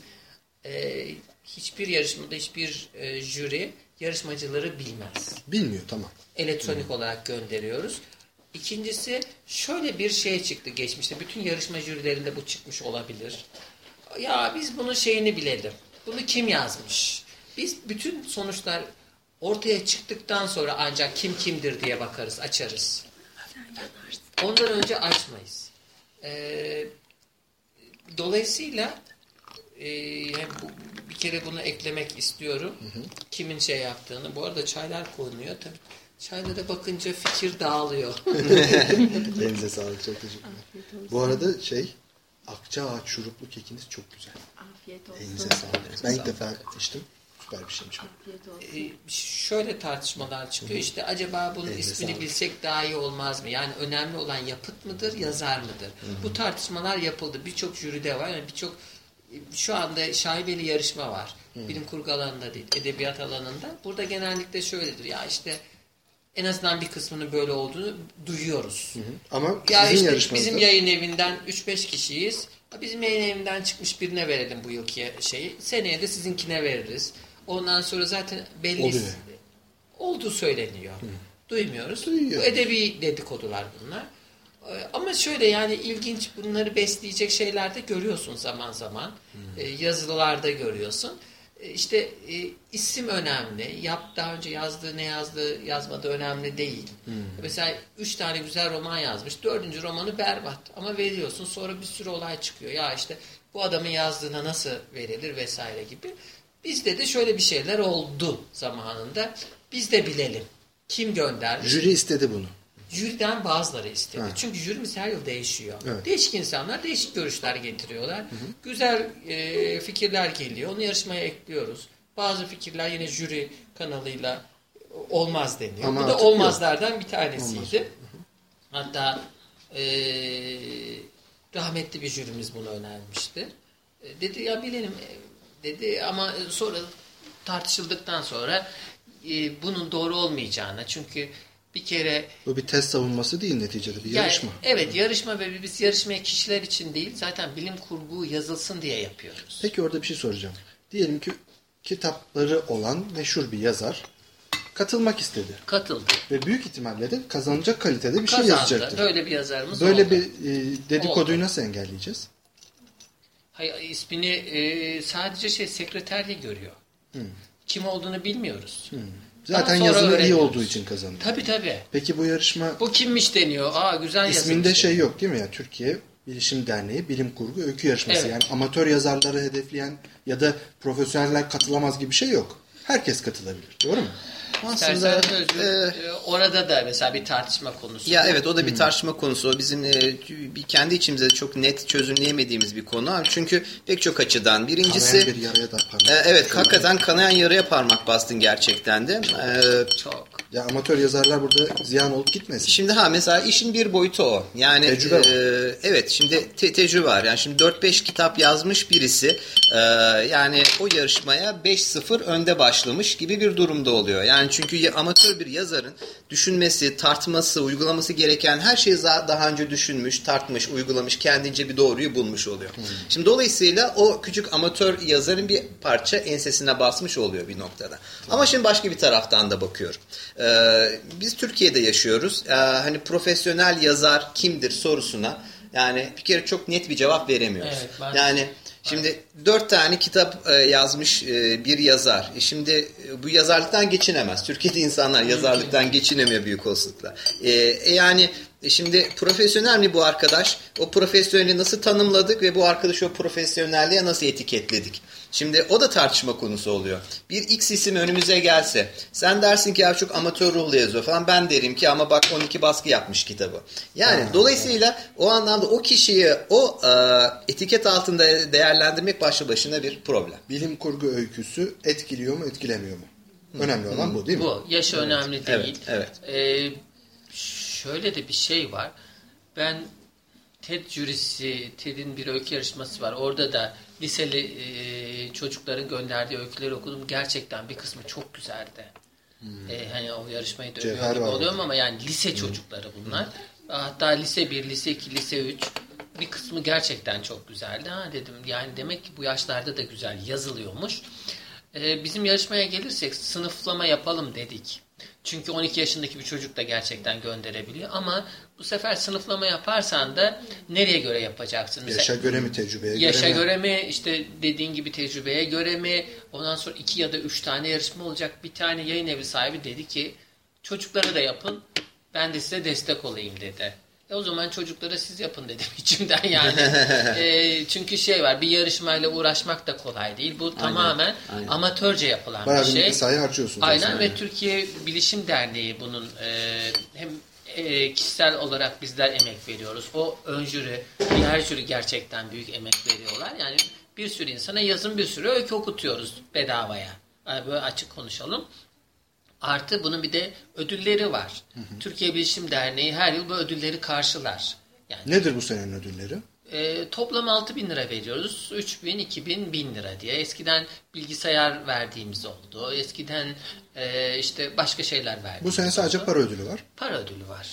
E, hiçbir yarışmada hiçbir e, jüri yarışmacıları bilmez. Bilmiyor tamam. Elektronik olarak gönderiyoruz. İkincisi şöyle bir şey çıktı geçmişte. Bütün yarışma jürilerinde bu çıkmış olabilir. Ya biz bunun şeyini bilelim. Bunu kim yazmış? Biz bütün sonuçlar Ortaya çıktıktan sonra ancak kim kimdir diye bakarız, açarız. Ondan önce açmayız. Ee, dolayısıyla e, bu, bir kere bunu eklemek istiyorum. Kimin şey yaptığını. Bu arada çaylar konuyor. Tabii çaylara bakınca fikir dağılıyor. Elinize sağlık. Çok teşekkürler. Bu arada şey Akçaağaç şuruplu kekiniz çok güzel. Afiyet olsun. Elinize sağlık. Ben ilk defa içtim. Süper bir şeymiş. Afiyet olsun. Ee, şöyle tartışmalar çıkıyor. İşte acaba bunun Elinize ismini sağlık. bilsek daha iyi olmaz mı? Yani önemli olan yapıt mıdır, yazar mıdır? Bu tartışmalar yapıldı. Birçok jüride var. Yani birçok şu anda şaibeli yarışma var. Bilim kurgu alanında değil, edebiyat alanında. Burada genellikle şöyledir. Ya işte en azından bir kısmının böyle olduğunu duyuyoruz. Ama Ya sizin işte yarışmanızda bizim yayın evinden 3-5 kişiyiz. Bizim yayın evinden çıkmış birine verelim bu yılki şeyi. Seneye de sizinkine veririz. Ondan sonra zaten belli Oluyor. olduğu söyleniyor. Duymuyoruz. Duyuyor. Bu edebi dedikodular bunlar. Ee, Ama şöyle yani ilginç bunları besleyecek şeyler de görüyorsun zaman zaman. Ee, Yazılarda görüyorsun. Ee, İşte e, isim önemli. Yap daha önce yazdığı ne yazdığı yazmadığı önemli değil. Mesela üç tane güzel roman yazmış. Dördüncü romanı berbat. Ama veriyorsun sonra bir sürü olay çıkıyor. Ya işte bu adamın yazdığına nasıl verilir vesaire gibi. Bizde de şöyle bir şeyler oldu zamanında. Biz de bilelim. Kim göndermiş? jüri istedi bunu. Jüriden bazıları istedi. Ha. Çünkü jürimiz her yıl değişiyor. Evet. Değişik insanlar değişik görüşler getiriyorlar. Güzel e, fikirler geliyor. Onu yarışmaya ekliyoruz. Bazı fikirler yine jüri kanalıyla olmaz deniyor. Ama Bu da olmazlardan bir tanesiydi. Hatta e, rahmetli bir jürimiz bunu önermişti. E, dedi ya bilelim e, dedi ama sonra tartışıldıktan sonra e, bunun doğru olmayacağına çünkü bir kere Bu bir test savunması değil neticede bir yani, yarışma. evet yarışma ve biz yarışmaya kişiler için değil zaten bilim kurgu yazılsın diye yapıyoruz. Peki orada bir şey soracağım. Diyelim ki kitapları olan meşhur bir yazar katılmak istedi. Katıldı. Ve büyük ihtimalle de kazanacak kalitede bir şey Kazandı. yazacaktır. Böyle bir yazarımız Böyle oldu. bir e, dedikoduyu Oldu. nasıl engelleyeceğiz? Hayır, ismini e, sadece şey sekreterle görüyor. Kim olduğunu bilmiyoruz. Zaten yazılı iyi olduğu için kazandı. Tabii tabii. Peki bu yarışma Bu kimmiş deniyor. Aa güzel isminde yazılmış şey yok değil mi ya? Türkiye Bilişim Derneği Bilim Kurgu Öykü Yarışması. Evet. Yani amatör yazarları hedefleyen ya da profesyoneller katılamaz gibi bir şey yok. Herkes katılabilir. Doğru mu? Özgür, e, e, orada da mesela bir tartışma konusu. Ya evet o da bir tartışma konusu. O bizim e, bir kendi içimizde çok net çözümleyemediğimiz bir konu. Çünkü pek çok açıdan. Birincisi Kanayan bir yaraya da parmak. e, evet hakikaten kanayan yaraya parmak bastın gerçekten de. E, Çok. Ya amatör yazarlar burada ziyan olup gitmesin. Şimdi ha mesela işin bir boyutu o. Yani Tecrübe var. e, evet şimdi te- tecrübe var. Yani şimdi 4-5 kitap yazmış birisi e, yani o yarışmaya 5-0 önde başlamış gibi bir durumda oluyor. Yani çünkü amatör bir yazarın düşünmesi, tartması, uygulaması gereken her şeyi daha önce düşünmüş, tartmış, uygulamış, kendince bir doğruyu bulmuş oluyor. Şimdi dolayısıyla o küçük amatör yazarın bir parça ensesine basmış oluyor bir noktada. Ama şimdi başka bir taraftan da bakıyorum. Ee, biz Türkiye'de yaşıyoruz. Ee, hani profesyonel yazar kimdir sorusuna yani bir kere çok net bir cevap veremiyoruz. Evet, ben- yani şimdi dört tane kitap e, yazmış e, bir yazar. E, şimdi bu yazarlıktan geçinemez. Türkiye'de insanlar yazarlıktan geçinemiyor büyük olasılıkla. E, e, yani şimdi profesyonel mi bu arkadaş? O profesyoneli nasıl tanımladık ve bu arkadaşı o profesyonelliğe nasıl etiketledik? Şimdi o da tartışma konusu oluyor. Bir X isim önümüze gelse sen dersin ki ya çok amatör ruhlu yazıyor falan ben derim ki ama bak 12 baskı yapmış kitabı. Yani dolayısıyla o anlamda o kişiyi o e, etiket altında değerlendirmek başlı başına bir problem. Bilim kurgu öyküsü etkiliyor mu etkilemiyor mu? Önemli olan bu değil mi? Bu. Yaşı önemli değil. Evet, Ee, şöyle de bir şey var. Ben TED jürisi, TED'in bir öykü yarışması var. Orada da liseli e, çocukların gönderdiği öyküleri okudum. Gerçekten bir kısmı çok güzeldi. E, hani o yarışmayı da övüyor gibi oluyorum ama yani lise çocukları bunlar. Hatta lise 1, lise 2, lise 3 bir kısmı gerçekten çok güzeldi. Ha dedim yani demek ki bu yaşlarda da güzel yazılıyormuş. Ee, bizim yarışmaya gelirsek sınıflama yapalım dedik. Çünkü 12 yaşındaki bir çocuk da gerçekten gönderebiliyor. Ama bu sefer sınıflama yaparsan da nereye göre yapacaksın? Mesela Yaşa göre mi tecrübeye Yaşa göre mi? göre mi işte dediğin gibi tecrübeye göre mi ondan sonra iki ya da üç tane yarışma olacak bir tane yayın evi sahibi dedi ki çocuklara da yapın ben de size destek olayım dedi. E o zaman çocuklara siz yapın dedim içimden yani. E, çünkü şey var bir yarışmayla uğraşmak da kolay değil. Bu tamamen aynen. amatörce yapılan Bayağı bir bir şey. mesai harcıyorsunuz. Aynen aslında. ve Türkiye Bilişim Derneği bunun e, hem e, kişisel olarak bizler emek veriyoruz. O ön jüri, diğer jüri gerçekten büyük emek veriyorlar. Yani bir sürü insana yazın bir sürü öykü okutuyoruz bedavaya. Yani böyle açık konuşalım. Artı bunun bir de ödülleri var. Türkiye Bilişim Derneği her yıl bu ödülleri karşılar. Yani Nedir bu senenin ödülleri? e, toplam 6 bin lira veriyoruz. 3 bin, 2 bin, 1000 lira diye. Eskiden bilgisayar verdiğimiz oldu. Eskiden e, işte başka şeyler verdiğimiz Bu sene sadece oldu. para ödülü var. Para ödülü var.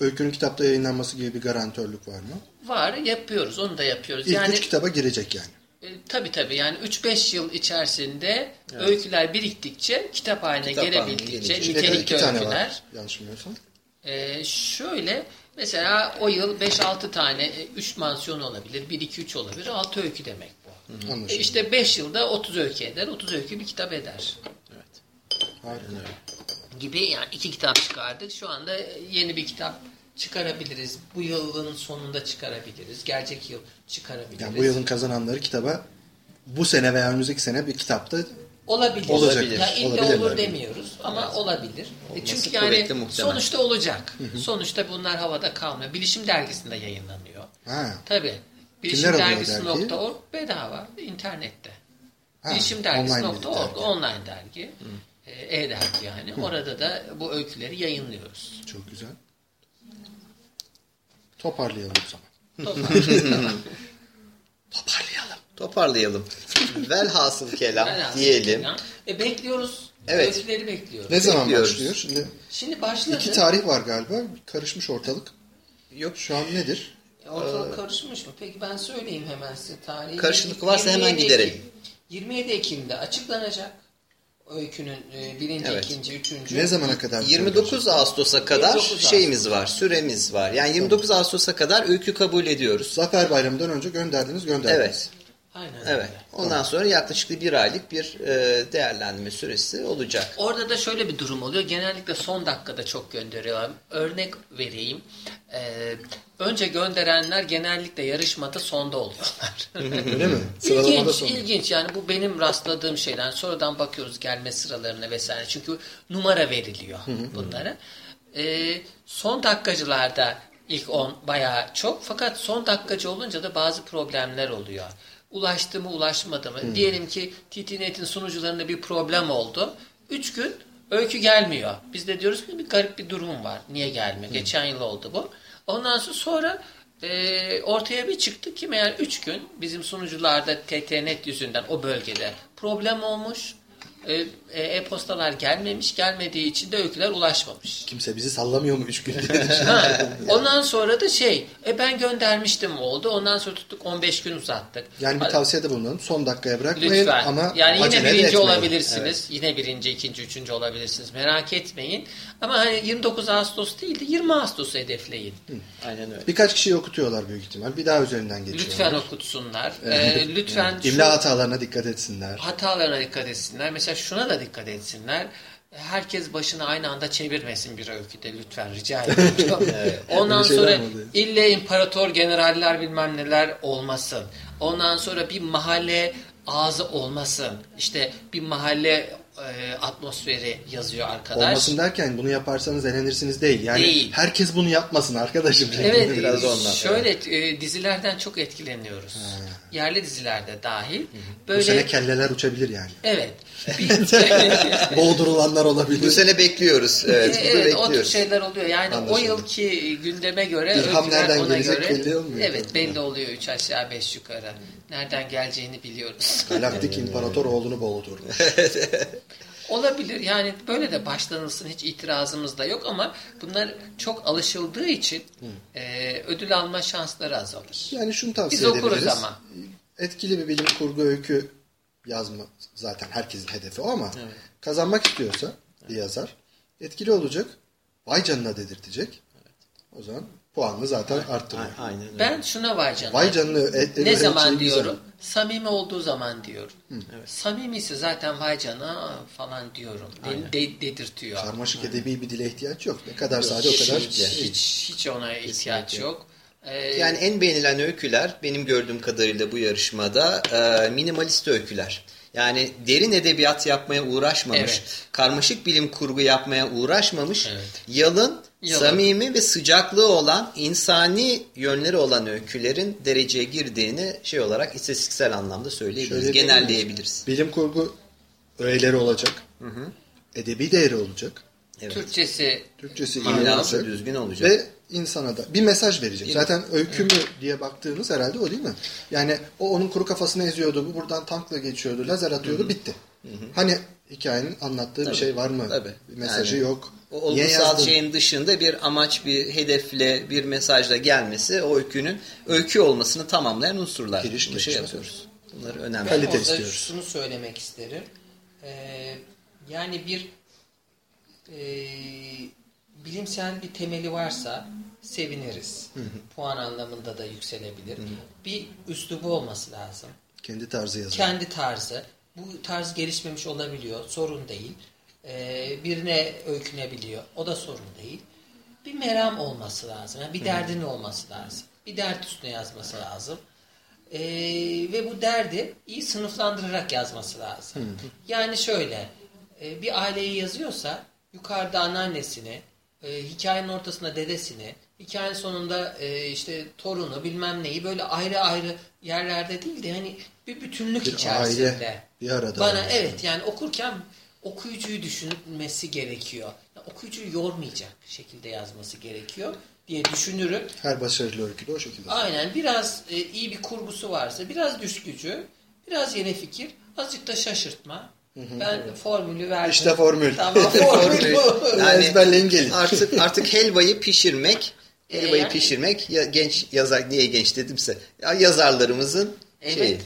Öykünün kitapta yayınlanması gibi bir garantörlük var mı? Var, yapıyoruz. Onu da yapıyoruz. İlk yani üç kitaba girecek yani. E, tabii tabii yani 3-5 yıl içerisinde öyküler biriktikçe kitap haline Kitap haline gelebildikçe iki nitelikli tane öyküler. var. Yanlış bilmiyorsam. Ee, şöyle mesela o yıl 5-6 tane 3 mansiyon olabilir. 1-2-3 olabilir. 6 öykü demek bu. E Anlaşıldı. işte 5 yılda 30 öykü eder. 30 öykü bir kitap eder. Harika. Gibi yani iki kitap çıkardık. Şu anda yeni bir kitap çıkarabiliriz. Bu yılın sonunda çıkarabiliriz. Gerçek yıl çıkarabiliriz. Yani bu yılın kazananları kitaba bu sene veya önümüzdeki sene bir kitapta Olabilir. Olacak. Ya illa Olabilirler. olur demiyoruz ama olabilir. E Olması Çünkü yani sonuçta olacak. Sonuçta bunlar havada kalmıyor. Bilişim dergisinde yayınlanıyor. ha, Tabii. Kimler alıyor Bilişimdergisi.org bedava internette. ha, online Bilişimdergisi.org bir online dergi. E, E-dergi yani. Orada da bu öyküleri yayınlıyoruz. Çok güzel. Toparlayalım o zaman. Toparlayalım. Toparlayalım. Toparlayalım. Velhasıl kelam Velhasıl diyelim. kelam. E, bekliyoruz. Evet. Öyküleri bekliyoruz. Ne zaman Bekliyoruz. başlıyor? Şimdi Şimdi başladı. iki tarih var galiba. Karışmış ortalık. Yok Şu an nedir? Ortalık karışmış mı? Peki ben söyleyeyim hemen size tarihi. Karışıklık varsa hemen 27 giderelim. Ekim. 27 Ekim'de açıklanacak. Öykünün e, birinci, Evet. ikinci, üçüncü. Ne zamana kadar? 29 Ağustos'a kadar 29 şeyimiz var, süremiz var. Yani 29 Ağustos'a kadar öykü kabul ediyoruz. Zafer Bayramı'ndan önce gönderdiniz gönderdiniz. Evet. Aynen Evet. öyle. Ondan sonra yaklaşık bir aylık bir e, değerlendirme süresi olacak. Orada da şöyle bir durum oluyor. Genellikle son dakikada çok gönderiyorlar. Örnek vereyim. Ee, önce gönderenler genellikle yarışmada sonda oluyorlar. Öyle mi? Sıralamada ilginç, sonra. ilginç. Yani bu benim rastladığım şeyler. Sonradan bakıyoruz gelme sıralarına vesaire. Çünkü numara veriliyor bunlara. Ee, son dakikacılarda ilk 10 bayağı çok. Fakat son dakikacı olunca da bazı problemler oluyor. Ulaştı mı ulaşmadı mı? Diyelim ki TTNet'in sunucularında bir problem oldu. 3 gün öykü gelmiyor. Biz de diyoruz ki bir garip bir durum var. Niye gelmiyor? Geçen yıl oldu bu. Ondan sonra, sonra e, ortaya bir çıktı ki meğer 3 gün bizim sunucularda TTNet yüzünden o bölgede problem olmuş. E, E-postalar gelmemiş. Gelmediği için de öyküler ulaşmamış. Kimse bizi sallamıyor mu 3 günde? Ha, ondan sonra da şey, e ben göndermiştim oldu. Ondan sonra tuttuk 15 gün uzattık. yani bir tavsiyede bulunalım. Son dakikaya bırakmayın Lütfen. ama yani yine birinci etmeyin. olabilirsiniz. Yine birinci, ikinci, üçüncü olabilirsiniz. Merak etmeyin. Ama hani 29 Ağustos değil de 20 Ağustos'u hedefleyin. Aynen öyle. Birkaç kişiyi okutuyorlar büyük ihtimal. Bir daha üzerinden geçiyorlar. Lütfen okutsunlar. Ee, lütfen İmla hatalarına dikkat etsinler. hatalarına dikkat etsinler. Mesela şuna da dikkat etsinler. Herkes başını aynı anda çevirmesin bir öyküde lütfen rica ediyorum. Ondan sonra ille imparator generaller bilmem neler olmasın. Ondan sonra bir mahalle ağzı olmasın. İşte bir mahalle e, atmosferi yazıyor arkadaş. Olmasın derken bunu yaparsanız elenirsiniz değil. Yani Değil. herkes bunu yapmasın arkadaşım. Evet, Biraz ondan, şöyle e, dizilerden çok etkileniyoruz. Yerli dizilerde dahil. Bu Böyle sene kelleler uçabilir yani. evet. Bir, Boğdurulanlar olabilir. Bu sene bekliyoruz. Evet, bunu evet, o tür bekliyoruz. şeyler oluyor. Yani o Anlaşıldı. yılki gündeme göre İlham nereden gelecek göre belli olmuyor. Evet, belli oluyor üç aşağı beş yukarı. Nereden geleceğini biliyoruz. Galaktik İmparator oğlunu boğdurmuş. Olabilir. Yani böyle de başlanılsın hiç itirazımız da yok ama bunlar çok alışıldığı için e, ödül alma şansları azalır. Yani şunu tavsiye Biz okuruz edebiliriz. ama. Etkili bir bilim kurgu öykü yazma zaten herkesin hedefi o ama kazanmak istiyorsa bir yazar etkili olacak. Vay canına dedirtecek. O zaman puanını zaten arttırıyor. A- Aynen öyle. Ben şuna vay canına. Vay canına. et- ne evet, zaman şey güzel. diyorum? Samimi olduğu zaman diyorum. Samimiyse zaten vay canına falan diyorum. De, de- dedirtiyor. Karmaşık edebi bir dile ihtiyaç yok. Ne kadar sade o kadar. hiç, hiç, hiç ona ihtiyaç yok. Ee, Yani en beğenilen öyküler benim gördüğüm kadarıyla bu yarışmada e, minimalist öyküler. Yani derin edebiyat yapmaya uğraşmamış, Evet. karmaşık bilim kurgu yapmaya uğraşmamış, Evet. yalın, Samimi ve sıcaklığı olan, insani yönleri olan öykülerin dereceye girdiğini şey olarak istatistiksel anlamda söyleyebiliriz, Şöyle genelleyebiliriz. Bilim kurgu öğeleri olacak. Edebi değeri olacak. Evet. Türkçesi Türkçesi iyi düzgün olacak. Ve insana da bir mesaj verecek. Zaten öykü mü diye baktığımız herhalde o değil mi? Yani o onun kuru kafasını eziyordu. Bu buradan tankla geçiyordu. Lazer atıyordu. Bitti. Hani hikayenin anlattığı bir şey var mı? Tabii. Bir mesajı Yani yok. O olgusal şeyin dışında bir amaç, bir hedefle, bir mesajla gelmesi o öykünün öykü olmasını tamamlayan unsurlar. Giriş, Bunu şey yapıyoruz. Bunlar önemli. Kalite orada istiyoruz. şunu söylemek isterim. Ee, yani bir e, bilimsel bir temeli varsa seviniriz. Puan anlamında da yükselebilir. Bir üslubu olması lazım. Kendi tarzı yazıyor. Kendi tarzı. Bu tarz gelişmemiş olabiliyor. Sorun değil. Ee, birine öykünebiliyor. O da sorun değil. Bir meram olması lazım. Yani bir derdin olması lazım. Bir dert üstüne yazması lazım. Ee, ve bu derdi iyi sınıflandırarak yazması lazım. Yani şöyle e, bir aileyi yazıyorsa yukarıda anneannesini, e, hikayenin ortasında dedesini, hikayenin sonunda e, işte torunu bilmem neyi böyle ayrı ayrı yerlerde değil de hani bir bütünlük Bir içerisinde. aile bir arada Bana olması. evet yani okurken okuyucuyu düşünmesi gerekiyor. Yani okuyucuyu yormayacak şekilde yazması gerekiyor diye düşünürüm. Her başarılı öykü de o şekilde. Aynen biraz e, iyi bir kurgusu varsa biraz düş gücü, biraz yeni fikir, azıcık da şaşırtma. Ben formülü verdim. İşte formül. Tamam formül. Yani, ezberleyin gelin. Artık artık helvayı pişirmek, helvayı yani- pişirmek ya genç yazar niye genç dedimse ya yazarlarımızın şeyi.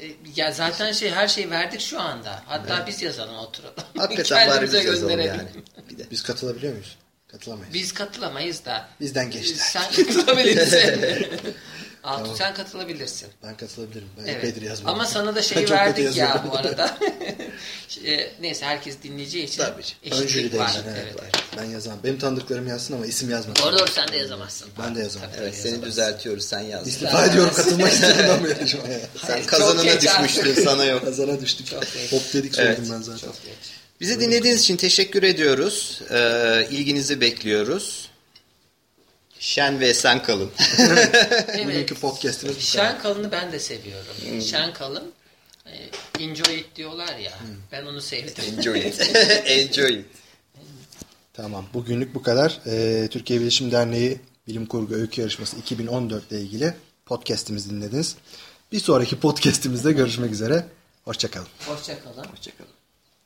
Evet. E, Ya zaten şey her şeyi verdik şu anda. Hatta biz yazalım oturalım. Hakikaten bari biz yazalım gönderelim. yani. Bir de. Biz katılabiliyor muyuz? Katılamayız. Biz katılamayız da. Bizden geçtiler. Sen katılabilirsin. Altuğ sen katılabilirsin. Ben katılabilirim. Ben Evet. epeydir yazmadım. Ama sana da şey çok verdik ya bu arada. Şey, Neyse herkes dinleyeceği için Tabii. Ön jüri eşitlik de var. için, Evet, evet, evet. Ben yazamam. Benim tanıdıklarım yazsın ama isim yazmasın. Doğru doğru sen de yazamazsın. Ben de yazamam. Tabii, Evet seni yazamazsın. düzeltiyoruz sen yaz. İstifa ediyorum katılmak istiyorum bu yarışmaya. Sen kazanana düşmüştün sana yok. Kazana düştük. Hop dedik Evet. söyledim ben zaten. Çok geç. Bizi dinlediğiniz için teşekkür ediyoruz. Ee, ilginizi bekliyoruz. Şen ve esen kalın. Evet. Bugünkü podcastimiz bu. Şen kalını ben de seviyorum. Şen kalın e, enjoy it diyorlar ya. Ben onu sevdim. Enjoy it. Enjoy it. Tamam. Bugünlük bu kadar. Ee, Türkiye Bilişim Derneği Bilim Kurgu Öykü Yarışması 2014 ile ilgili podcastimizi dinlediniz. Bir sonraki podcastimizde görüşmek üzere. Hoşçakalın. Hoşçakalın. Hoşçakalın.